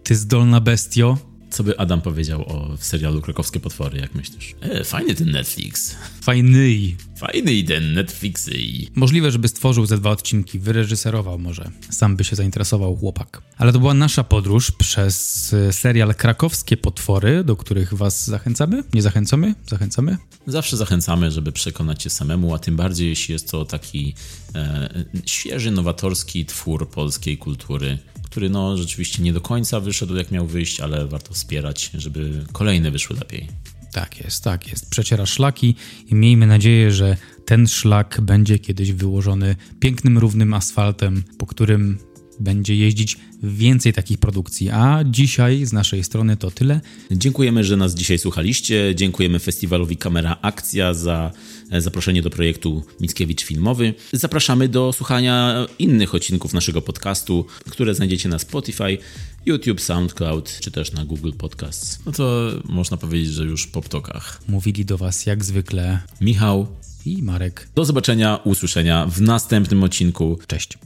Ty zdolna bestio.
Co by Adam powiedział o serialu Krakowskie Potwory, jak myślisz? E, fajny ten Netflix.
Fajny.
Fajny ten Netflix.
Możliwe, żeby stworzył ze dwa odcinki, wyreżyserował może. Sam by się zainteresował chłopak. Ale to była nasza podróż przez e, serial Krakowskie Potwory, do których was zachęcamy? Nie zachęcamy? Zachęcamy?
Zawsze zachęcamy, żeby przekonać się samemu, a tym bardziej jeśli jest to taki e, świeży, nowatorski twór polskiej kultury, który no rzeczywiście nie do końca wyszedł jak miał wyjść, ale warto wspierać, żeby kolejne wyszły lepiej.
Tak jest, tak jest. Przeciera szlaki i miejmy nadzieję, że ten szlak będzie kiedyś wyłożony pięknym, równym asfaltem, po którym będzie jeździć więcej takich produkcji. A dzisiaj z naszej strony to tyle.
Dziękujemy, że nas dzisiaj słuchaliście. Dziękujemy festiwalowi Kamera Akcja za zaproszenie do projektu Mickiewicz Filmowy. Zapraszamy do słuchania innych odcinków naszego podcastu, które znajdziecie na Spotify, YouTube, SoundCloud czy też na Google Podcasts. No to można powiedzieć, że już po ptokach.
Mówili do Was jak zwykle
Michał
i Marek.
Do zobaczenia, usłyszenia w następnym odcinku.
Cześć.